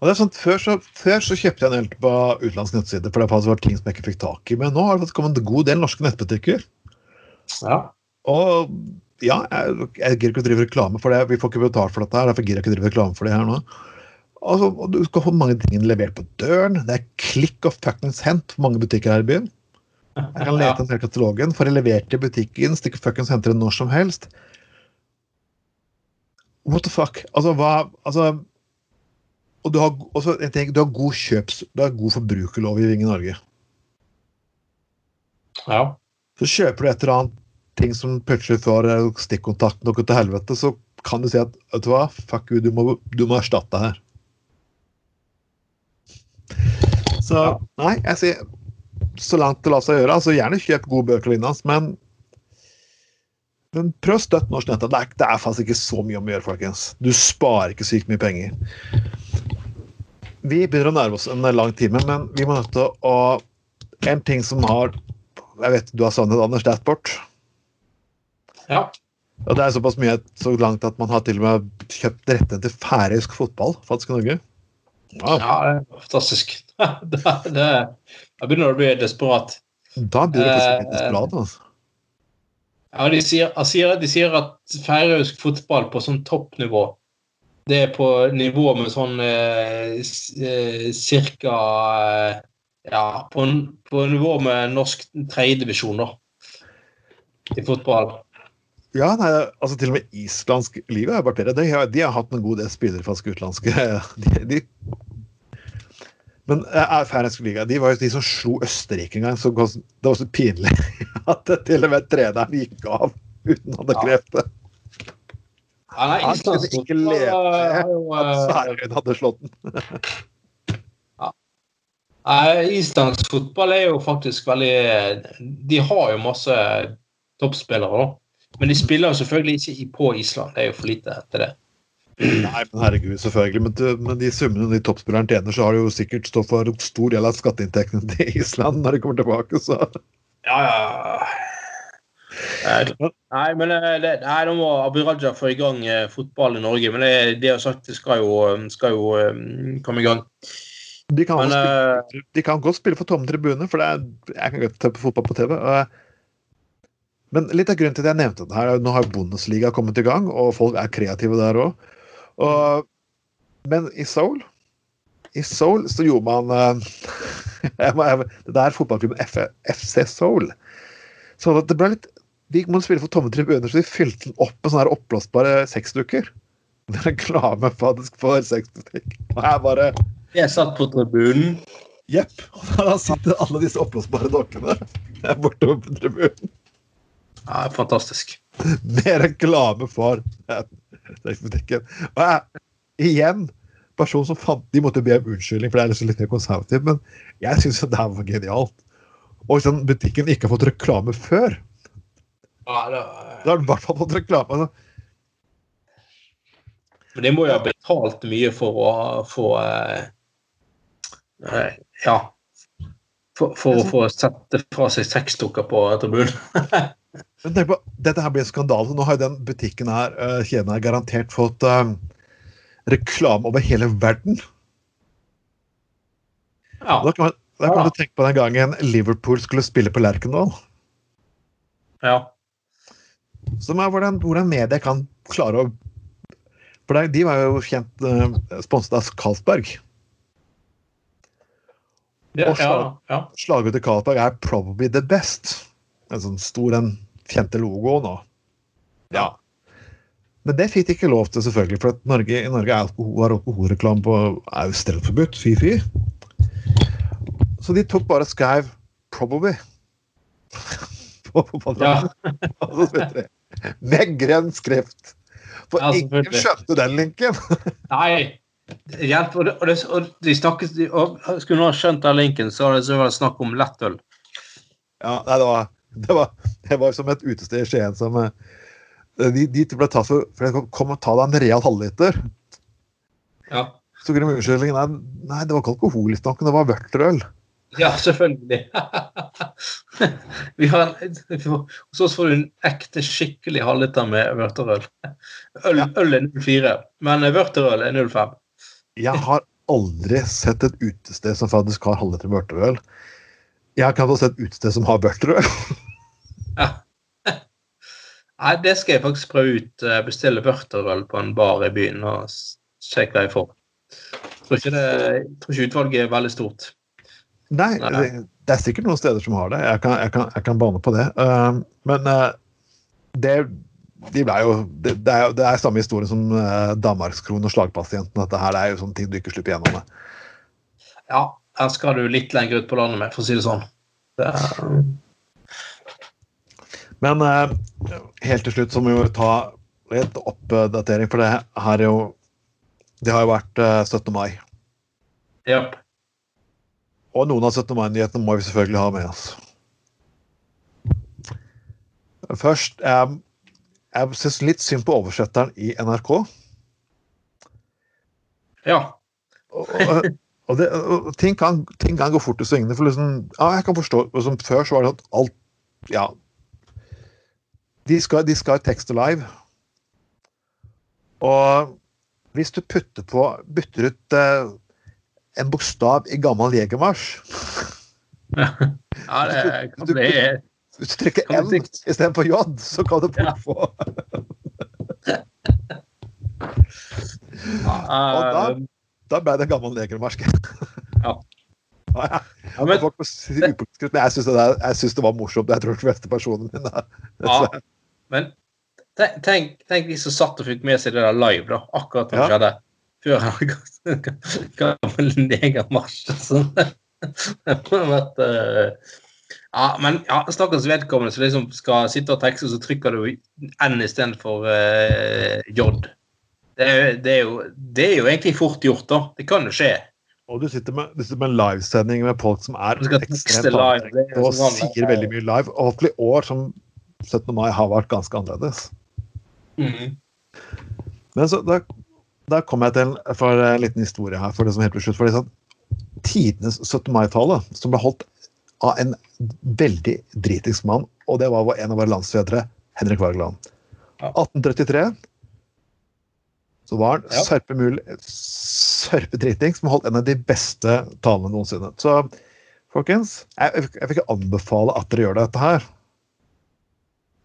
Og det er sånn, før, så, før så kjøpte jeg en øl på utenlandske nettsider, for det var ting som jeg ikke fikk tak i. Men nå har det kommet en god del norske nettbutikker. Ja. Og Ja, jeg, jeg gidder ikke å drive reklame for det. Vi får ikke betalt for dette. her, Derfor gidder jeg ikke å drive reklame for det her nå. Altså, Du skal få mange ting levert på døren. Det er klikk og fuckings hent for mange butikker her i byen. Jeg kan lete den hele katalogen, får det levert i butikken, stikke fuckings henter det når som helst. What the fuck? Altså, hva Altså Og du har, også, jeg tenker, du har god kjøps... Du har god forbrukerlovgivning i Norge. Ja. Så kjøper du et eller annet ting som plutselig får eh, stikkontakten går til helvete, så kan du si at vet du hva, fuck you, du må, du må erstatte her. Så nei, jeg sier så langt det lar seg gjøre. altså Gjerne kjøp gode bøker lignende, men men prøv å støtte norsk nett. Det er, det er faktisk ikke så mye om å gjøre, folkens. Du sparer ikke sykt mye penger. Vi begynner å nærme oss en lang time, men vi må nødt til å En ting som har Jeg vet du har savnet Anders, er ja. Og det er såpass mye så langt at man har til og med kjøpt rettene til færøysk fotball faktisk i Norge. Wow. Ja, det er fantastisk. det, det, da begynner å bli desperat. Da blir plutselig litt Eh, desperat. Altså. Ja, de sier, de sier at færøysk fotball på sånn toppnivå Det er på nivå med sånn eh, eh, cirka eh, Ja, på, på nivå med norsk tredjedivisjon, da. I fotball. Ja, nei, altså Til og med islandsk liga har vært bedre. De har, de har hatt en god del spillere fra utenlandske. De, de, men uh, færøysk liga de var jo de som slo Østerrike en gang. Så det var så pinlig at det til og med treneren gikk av uten hadde Ja. krevd det. Han kunne ikke leve med At eh, hadde slått den. Islandsk fotball er jo faktisk veldig De har jo masse toppspillere, da. Men de spiller jo selvfølgelig ikke på Island. Det er jo for lite etter det. Nei, men herregud, selvfølgelig. Men, du- men de summene de toppspilleren tjener, så har det jo sikkert stått for en stor del av skatteinntektene til Island når de kommer tilbake, så Ja, ja. Nei, men eh, det, nei, nå må Abu Raja få i gang eh, fotball i Norge. Men det, det har sagt, det skal jo, skal jo eh, komme i gang. De kan, Men eh, spille, de kan godt spille for tomme tribuner, for det er, jeg kan godt se på fotball på TV. Men litt av grunnen til at jeg nevnte det her, nå har Bundesliga kommet i gang, og folk er kreative der òg. Men i Seoul i Seoul så gjorde man eh, Det der fotballklubben F, FC Seoul. Så det ble litt De måtte spille for tomme tribuner, så de fylte den opp med sånne oppblåsbare sexdukker. Det er reklame faktisk for sexbutikk. Og jeg bare jeg satt på tribunen. Jepp. Og da sitter alle disse oppblåsbare dokkene der borte på tribunen. Ja, fantastisk. Med reklame for eh. Og jeg, igjen person som fant, De måtte be om unnskyldning, for det er liksom litt mer konservativt, men jeg syns det her var genialt. Og hvis den butikken ikke har fått reklame før, Ja, det, da har den i hvert fall fått reklame. Altså, men de må jo ha betalt mye for å få uh, Ja. For, for å få sette fra seg sexdukker på tribunen. Men tenk på, Dette her blir en skandale. Nå har jo den butikken her, eh, kjeden her garantert fått um, reklame over hele verden. Ja. Da kan, man, da kan du tenke på den gangen Liverpool skulle spille på Lerkendal. ja. Som er hvordan, hvordan media kan klare å For de var jo kjent uh, sponset av Carlsberg. Ja, Og ja, ja. slaget til Carlsberg er 'probably the best'. En sånn stor, den kjente logoen. Og. Ja. Men det fikk de ikke lov til, selvfølgelig. For at Norge, i Norge er alkohol, har alkoholreklame på er jo strengt forbudt. Fy-fy. Så de tok bare skrev 'probably' på på spilte de. Med grønn skrift. For Ja, ingen skjønte den linken. Nei. Hjelp. Og, det, og, de snakket og, Skulle du ha skjønt den linken, så hadde det vært snakk om lettøl. Ja, nei, det var, det var, det var som et utested i Skien som eh, de, de ble tatt for for kom- og ta deg en real halvliter. Ja. Så kunne de med unnskyldning nei, nei, det var ikke alkoholstanken, det var vørterøl. ja, selvfølgelig. Vi har en, hos oss får du en ekte, skikkelig halvliter med vørterøl. Øl, Ja. øl er 04, men vørterøl er 05. Jeg har aldri sett et utested som faktisk har halvliter vørterøl. Jeg har få sett et utested som har børterød. Ja. Nei, det skal jeg faktisk prøve ut. Bestille børterøl på en bar i byen og se hva jeg får. Tror ikke, det, jeg tror ikke utvalget er veldig stort. Nei, Nei. det, det er sikkert noen steder som har det. Jeg kan, jeg kan, jeg kan bane på det. Uh, men uh, det, de jo, det, det, er, det er samme historie som uh, Danmarkskronen og slagpasienten. Dette her det er jo sånne ting du ikke slipper gjennom med. Ja, her skal du litt lenger ut på landet med, for å si det sånn. Det Men uh, helt til slutt så må vi jo ta litt oppdatering, for det her er jo Det har jo vært uh, 17. mai. Ja. Og noen av 17. mai-nyhetene må vi selvfølgelig ha med oss. Først Jeg, jeg syns litt synd på oversetteren i NRK. Ja. Og, og, og, det, og ting, kan, ting kan gå fort i svingene. For liksom, ja, jeg kan forstå liksom, Før så var det sånn at alt Ja. De skal, de skal tekst live. Og hvis du putter på Bytter ut eh, en bokstav i gammel jegermarsj ja, det kan bli Hvis du trykker N istedenfor J, så kan du fort få ja, da- Da ble det gammel negermarsk. Ja. Ja, ja. men, jeg syns det, er- det var morsomt. Jeg tror de fleste personene mine ja, men tenk, tenk, de som satt og fikk med seg det der live, da, akkurat da det skjedde. Før han gammel negermarsj. Sånn. Det ha vært eh, Ja, men ja, stakkars vedkommende som liksom skal sitte og tekste, så trykker du N istedenfor uh, J. Det er, det, er jo, det er jo egentlig fort gjort, da. Det kan jo skje. Og du sitter med, du sitter med en livesending med folk som er ekstremt jo og sier veldig mye live. Og hopefully år som 17. mai har vært ganske annerledes. Mhm. Men så da, da kom jeg til for en liten historie her. for det som helt til slutt, det sånn, Tidenes 17. mai-tale, som ble holdt av en veldig dritings mann, og det var en av våre landsfedre, Henrik Wergeland. Ja. 1833 så var han Ja. sørpemul sørpedriting som holdt en av de beste talene noensinne. Så folkens, jeg, jeg vil ikke anbefale at dere gjør dette her.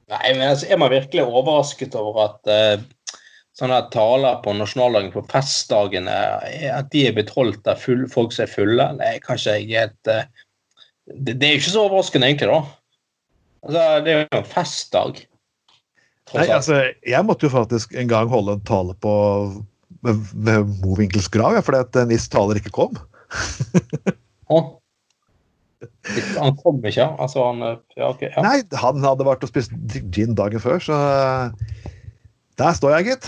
Nei, men altså, er man virkelig overrasket over at uh, sånne taler på nasjonaldagen på festdagene eh, At de er blitt holdt der full, folk som er fulle? Nei, kanskje jeg helt uh, det, det er jo ikke så overraskende, egentlig, da. Altså, det er jo en festdag. Nei, altså, jeg måtte jo faktisk en gang holde en tale på ved, ved Mowinkels grav, ja, fordi at en viss taler ikke kom. Han kom ikke, altså han eh, Ja, okay, Ja. Nei, han hadde vært og spist gin dagen før, så eh, der står jeg, gitt.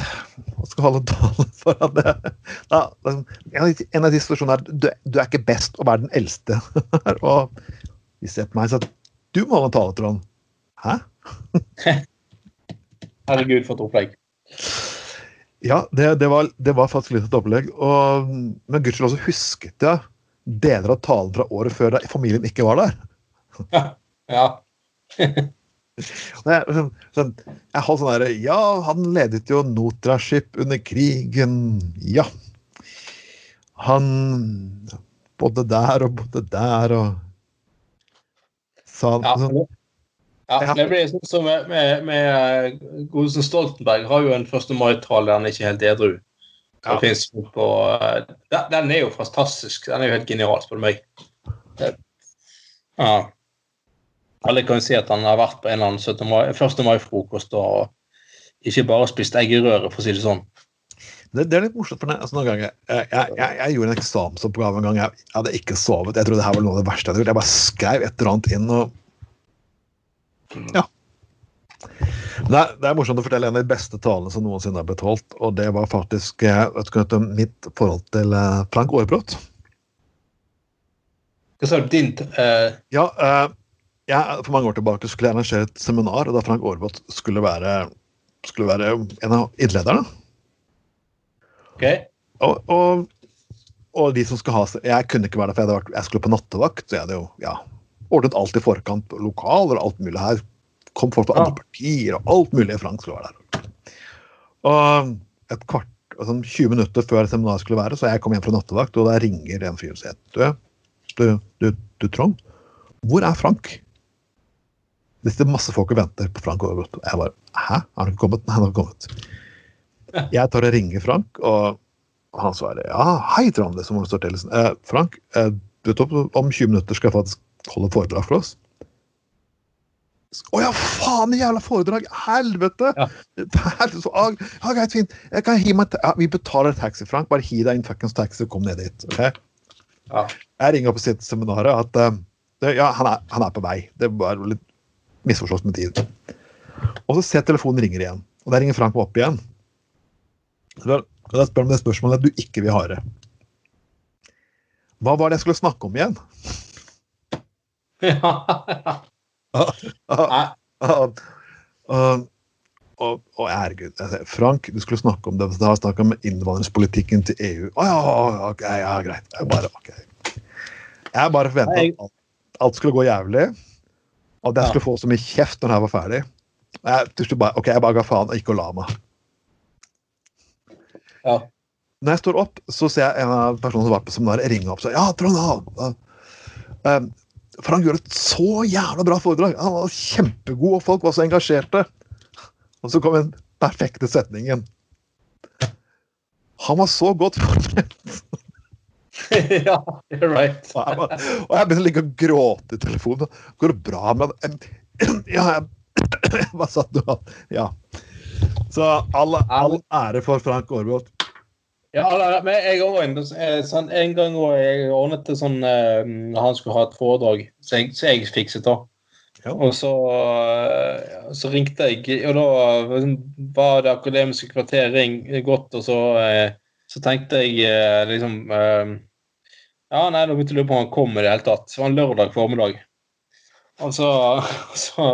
Og skal holde en tale foran det, da, liksom, en, av de, en av de situasjonene er du, du er ikke best å være den eldste. og de ser på meg og sier du må holde en tale, Trond. Hæ? Herregud, for et opplegg. Ja, det, det, var, det var faktisk litt et opplegg. Og, men gudskjelov så husket jeg deler av talen fra året før da familien ikke var der. Ja. ja. jeg, sånn, sånn, jeg holdt sånn derre Ja, han ledet jo Notraship under krigen. Ja. Han bodde der og bodde der og Sa han Ja, sånn, ja, det blir sånn som med, med, med eh, Godesen Stoltenberg har jo en 1. mai-tale der han ikke er helt edru. Ja. På eh, den, den er jo fantastisk. Den er jo helt genial, spør du meg. Ja. Alle kan jo si at han har vært på en eller annen mai, 1. mai-frokost og ikke bare spist egg i røret, for å si det sånn. det, det er litt morsomt, for altså, noen ganger jeg, jeg, jeg, jeg gjorde en eksamensoppgave en gang. Jeg, jeg hadde ikke sovet. Jeg trodde det her var noe av det verste jeg hadde gjort. Jeg bare skrev et eller annet inn. og ja. Det er, det er morsomt å fortelle en av de beste talene som noensinne har blitt holdt. Og det var faktisk eh, vet du, mitt forhold til eh, Frank Aarebrot. Hva sa du? Din uh... Ja, uh, jeg, for mange år tilbake skulle jeg arrangere et seminar, og da Frank Aarebrot skulle være, skulle være en av idrettslederne. OK? Og, og, og de som skal ha Jeg kunne ikke være der, for jeg, hadde vært, jeg skulle på nattevakt. Så jeg hadde jo ja, ordnet alt i forkant. Lokaler og alt mulig her. Kom folk fra andre partier og alt mulig. Frank skulle være der. Og et kvart, sånn 20 minutter før seminaret skulle være, så jeg kom hjem fra nattevakt, og da ringer en fyr og sier du, du, du, du, Trond, hvor er Frank? Det sitter masse folk og venter på Frank Og Jeg bare Hæ? Har han ikke kommet? Nei, han har ikke kommet. Jeg tar og ringer Frank, og han svarer ja, hei, Trond. Det som står til. Eh, Frank, eh, du vet om 20 minutter skal jeg faktisk holde foredrag for oss. Å ja, faen! Det jævla foredrag! Helvete! Ja. Så, ah, ja, greit, fint. Jeg kan hi meg, ja, vi betaler taxi, Frank. Bare hi deg inn fuckings taxi og kom ned dit. Okay? Ja. Jeg ringer opp og sier til seminaret at uh, det, ja, han er, han er på vei. Det var litt misforstått med tid. Og så ser jeg telefonen ringer igjen, og der ringer Frank opp igjen. og da spør han om det spørsmålet du ikke vil høre. Hva var det jeg skulle snakke om igjen? Ja. Nei. Og, og herregud, Frank, du skulle snakke om det. Du har snakka om innvandringspolitikken til EU. Å ja, okay, ja, greit. Jeg bare, okay. Jeg bare forventa at alt, alt skulle gå jævlig. Og at jeg skulle få så mye kjeft når jeg var ferdig. Jeg, bare, ok, jeg bare ga faen og gikk og la meg. Ja. Når jeg står opp, så ser jeg en av personene som var på seminaret, ringe opp si ja, Trond, ja, ja. han gjorde et så jævla bra foredrag. Han var kjempegod, og folk var så engasjerte. Og så kom den perfekte setningen. Han var så godt forberedt. ja, you're right. Og jeg, begynte å ligge og gråte i telefonen. Går det bra med? Ja, jeg, bare satt og Ja. Så all, all ære for Frank Aarebrot. Ja, men jeg eh, sånn, en gang var jeg ordnet det sånn eh, Han skulle ha et foredrag, så jeg, så jeg fikset det. Ja. Og så, eh, så ringte jeg, og da var det akademiske kvarter ring godt, og så, så tenkte jeg liksom Ja, nei, da begynte jeg å lure på om han kom i det hele tatt. Det var en lørdag formiddag. Og så, så,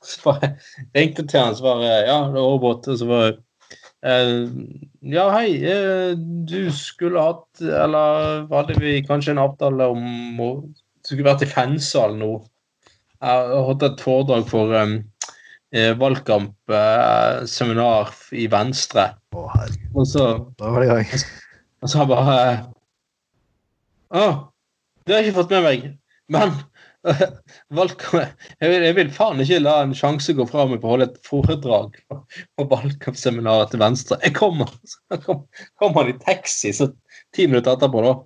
så bare ringte til han, så bare Ja, det var robot. Og så bare Ja, hei. eh, Du skulle hatt Eller hadde vi kanskje en avtale om å skulle vært i Fensal nå? Jeg har hatt et foredrag for um, eh, valgkampseminar i Venstre. Å, herregud. Og så Da var det i gang. og så bare Å, det har jeg ikke fått med meg. Men jeg, vil, faen ikke la en sjanse gå fra meg på å holde et foredrag på, valgkampseminaret til Venstre. Jeg kommer, så kom, kommer han i taxi så ti minutter etterpå, da.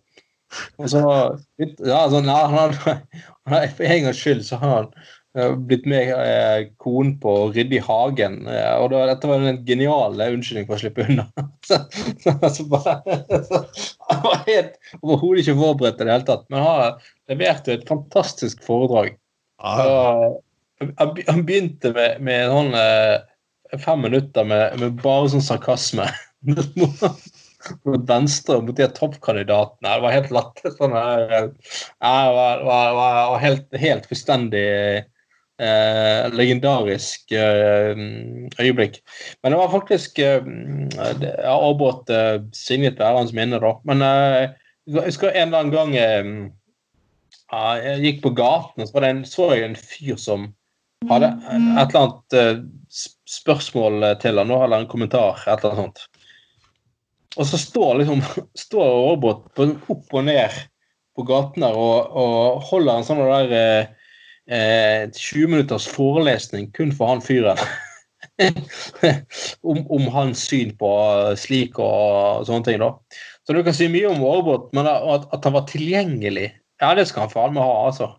Og så Ja, sånn, ja, han han For en gangs skyld så har han eh, blitt med eh, konen på å rydde i hagen. Eh, og da, dette var en genial eh, unnskyldning for å slippe unna. så, så, bare, så, han var helt overhodet ikke forberedt i det hele tatt. Men han leverte et fantastisk foredrag. Ja, han begynte med, med sånn eh, fem minutter med, med bare sånn sarkasme. mot Venstre mot de toppkandidatene. Det var helt latterlig. Sånn, eh, det var, var, var, helt, helt fullstendig eh, legendarisk eh, øyeblikk. Men det var faktisk eh, det- har avbrutt eh, signet være hans minne, da. Men eh, jeg husker en eller annen gang eh, ja, jeg gikk på gaten, så var det en, så jeg en fyr som hadde et eller annet eh, spørsmål til han, eller en kommentar. et eller annet sånt. Og så står liksom står Aarebrot opp og ned på gaten der og, og holder en sånn der eh, eh, 20 minutters forelesning kun for han fyren. om, om hans syn på slik og sånne ting, da. Så du kan si mye om Aarebrot, men at, at han var tilgjengelig, ja, det skal han faen meg ha, altså.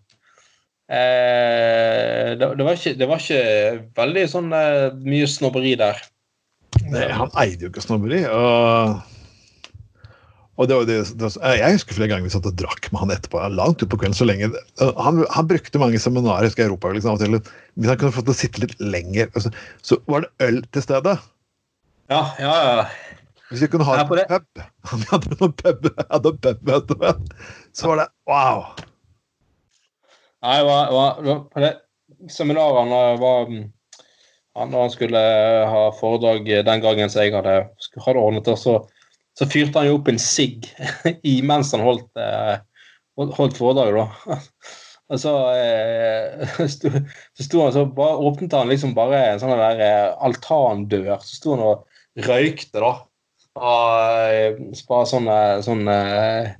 Eh, det, det, var ikke, det var ikke veldig sånn eh, mye snobberi der. Nei, han eide jo ikke snobberi. Og, og det, var det, jeg husker flere ganger vi satt og drakk med han etterpå. Langt utpå kvelden. så lenge. Han, han brukte mange seminarer i Europa. Liksom, av og til. Hvis han kunne fått til å sitte litt lenger, Så, så var det øl til stede. Ja, ja, ja. Hvis vi kunne ha en pub Han hadde noen pub, hadde pub Så var det wow. Nei, det var, var, på det eh, var Når han skulle eh, ha foredrag eh, den gangen som jeg hadde, hadde ordnet det så, så fyrte han jo opp en sigg mens han holdt, eh, holdt, holdt foredraget, da. Og så, eh, sto, så sto han så bare åpnet han liksom bare en sånn der eh, altandør. Så sto han og røykte, da. Eh, så bare sånn, eh, eh,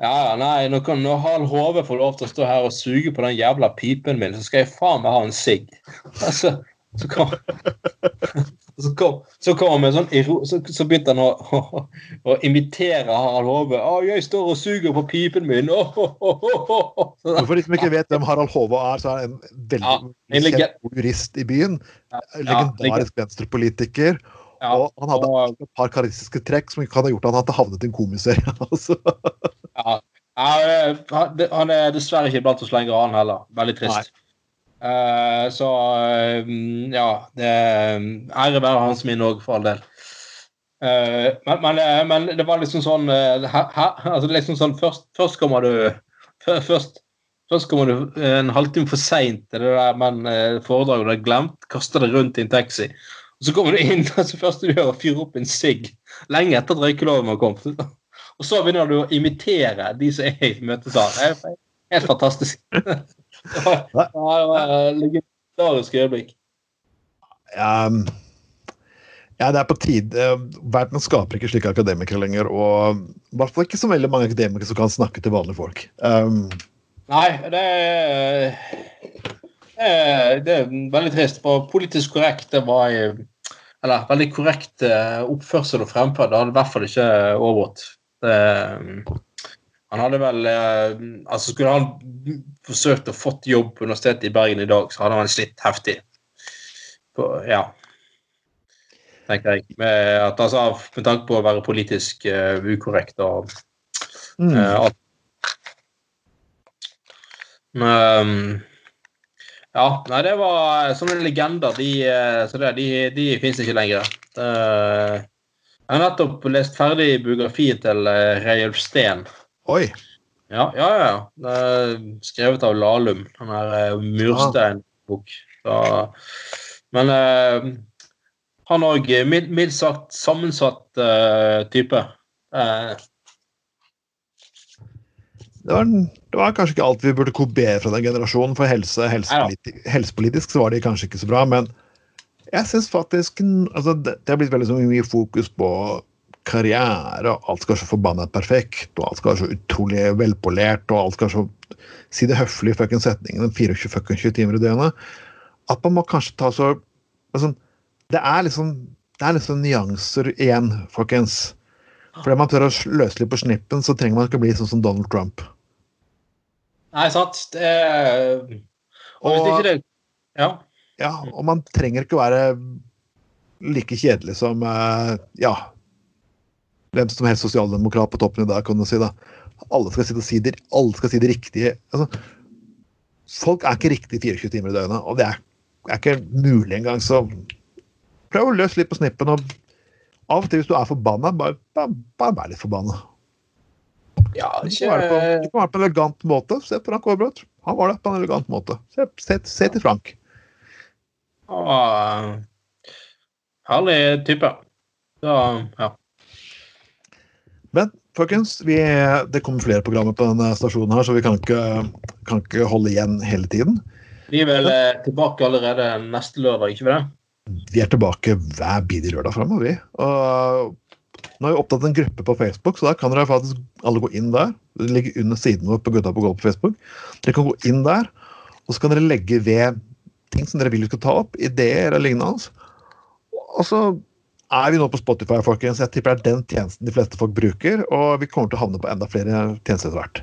Ja, nei, når, kan- når Harald Hove får lov til å stå her og suge på den jævla pipen min, så skal jeg faen meg ha en sigg. Altså, så kom så kom, så kom han med sånn så, så begynte han å, å, å imitere Harald Hove. 'Å, jeg står og suger på pipen min.' Oh, oh, oh, For de som ikke vet hvem Harald Hove er, så er han en veldig Ja, en kjent jurist i byen. Ja, Legendarisk venstrepolitiker. Ja, og han hadde og- et par karakteristiske trekk som kan ha gjort at han hadde havnet i en komiserie. Altså. Ja, eh, han- er dessverre ikke blant oss lenger, han heller. Veldig trist. Uh, så eh, ja det, Ære være hans minne òg, for all del. Uh, men, men, eh, men det var liksom sånn uh, her, altså liksom sånn Først, først kommer du først, først kommer du en halvtime for seint til det der men eh, foredraget du har glemt. Kaster det rundt i en taxi. Så kommer du inn, og så første du gjør, er å fyre opp en sigg lenge etter at røykeloven har kommet. Og så begynner du å imitere de som er i møtesalen. Det er Helt fantastisk. Det var, det var et legendarisk øyeblikk. Um, ja, det er på tide. Verden skaper ikke slike akademikere lenger. Og i hvert fall ikke så veldig mange akademikere som kan snakke til vanlige folk. Um, Nei, det er, eh, det er veldig trist. For politisk korrekt det var i- Eller veldig korrekt eh, oppførsel og fremferd. Det hadde i hvert fall ikke overgått. Han hadde vel eh, Altså, skulle han forsøkt å fått jobb på Universitetet i Bergen i dag, så hadde han slitt heftig. På, ja. Tenker jeg. Med, at, altså, med tanke på å være politisk uh, ukorrekt og eh, alt. Men ja, nei, det var sånne legender. De, eh, så det, de, de fins ikke lenger. Eh, jeg har nettopp lest ferdig biografien til eh, Reiulf Steen. Oi. Ja, ja, ja. Det er skrevet av Lahlum. Den eh, mursteinbok. Men uh, han òg mildt sagt sammensatt uh, type. Eh, Det var, det var kanskje ikke alt vi burde kopiere fra den generasjonen, for helse, helsepoliti helsepolitisk så var de kanskje ikke så bra, men jeg syns faktisk altså det, det har blitt veldig så mye fokus på karriere, og alt skal være så forbanna perfekt, og alt skal være så utrolig velpolert, og alt skal være så Si det høflige fuckings setningen 24 fuckings 20 timer i døgnet. At man må kanskje ta så altså, Det er liksom det er liksom nyanser igjen, folkens. Fordi man tør å løse litt på snippen, så trenger man ikke bli sånn som Donald Trump. Nei, sant. Det Og Og- det Ja. Ja, og man trenger ikke være like kjedelig som eh, ja, hvem som helst sosialdemokrat på toppen i dag, kan du si. da. Alle skal, si det, alle skal si det riktige. Altså, folk er ikke riktig 24 timer i døgnet, og det er, er ikke mulig engang. Så prøv å løse litt på snippen. og Av og til hvis du er forbanna, bare, bare, bare vær litt forbanna. Ja ikke kan være på, du kan være det på en elegant måte. Se på Frank Aabrot. Han var det på en elegant måte. Se, se, se til Frank. ah, Herlig type. Så, ja. Men folkens, vi, det kommer flere programmer på denne stasjonen, her, så vi kan ikke, kan ikke holde igjen hele tiden. Vi er vel eh, tilbake allerede neste lørdag, ikke det? Vi er tilbake hver bidige lørdag framover, vi. Og nå har vi opptatt en gruppe på Facebook, så da kan dere faktisk alle gå inn der. Det ligger under siden vår på Gutta på gulvet på Facebook. Dere kan gå inn der, og så kan dere legge ved ting som dere vil vi skal ta opp, ideer eller lignende. Og så er vi nå på Spotify, folkens. Jeg tipper det er den tjenesten de fleste folk bruker, og vi kommer til å havne på enda flere tjenester etter hvert.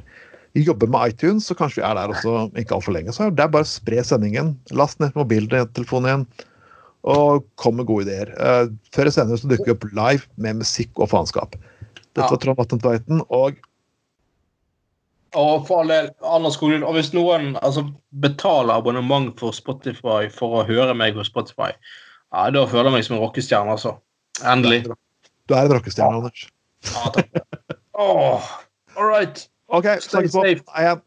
Vi jobber med iTunes, så kanskje vi er der også ikke altfor lenge. Så det er bare å spre sendingen. Last ned mobiltelefonen igjen, og kom med gode ideer. Uh, før eller senere så dukker vi opp live med musikk og faenskap. Dette Ja. var Trond Atten Tveiten, og Og for alle andre skoler, og hvis noen altså, betaler abonnement for Spotify for å høre meg på Spotify, ja, da føler jeg meg som en rockestjerne, altså. Endelig. du er en rockestjerne, Anders. Ja, takk. Åh, all right. OK, snakkes på.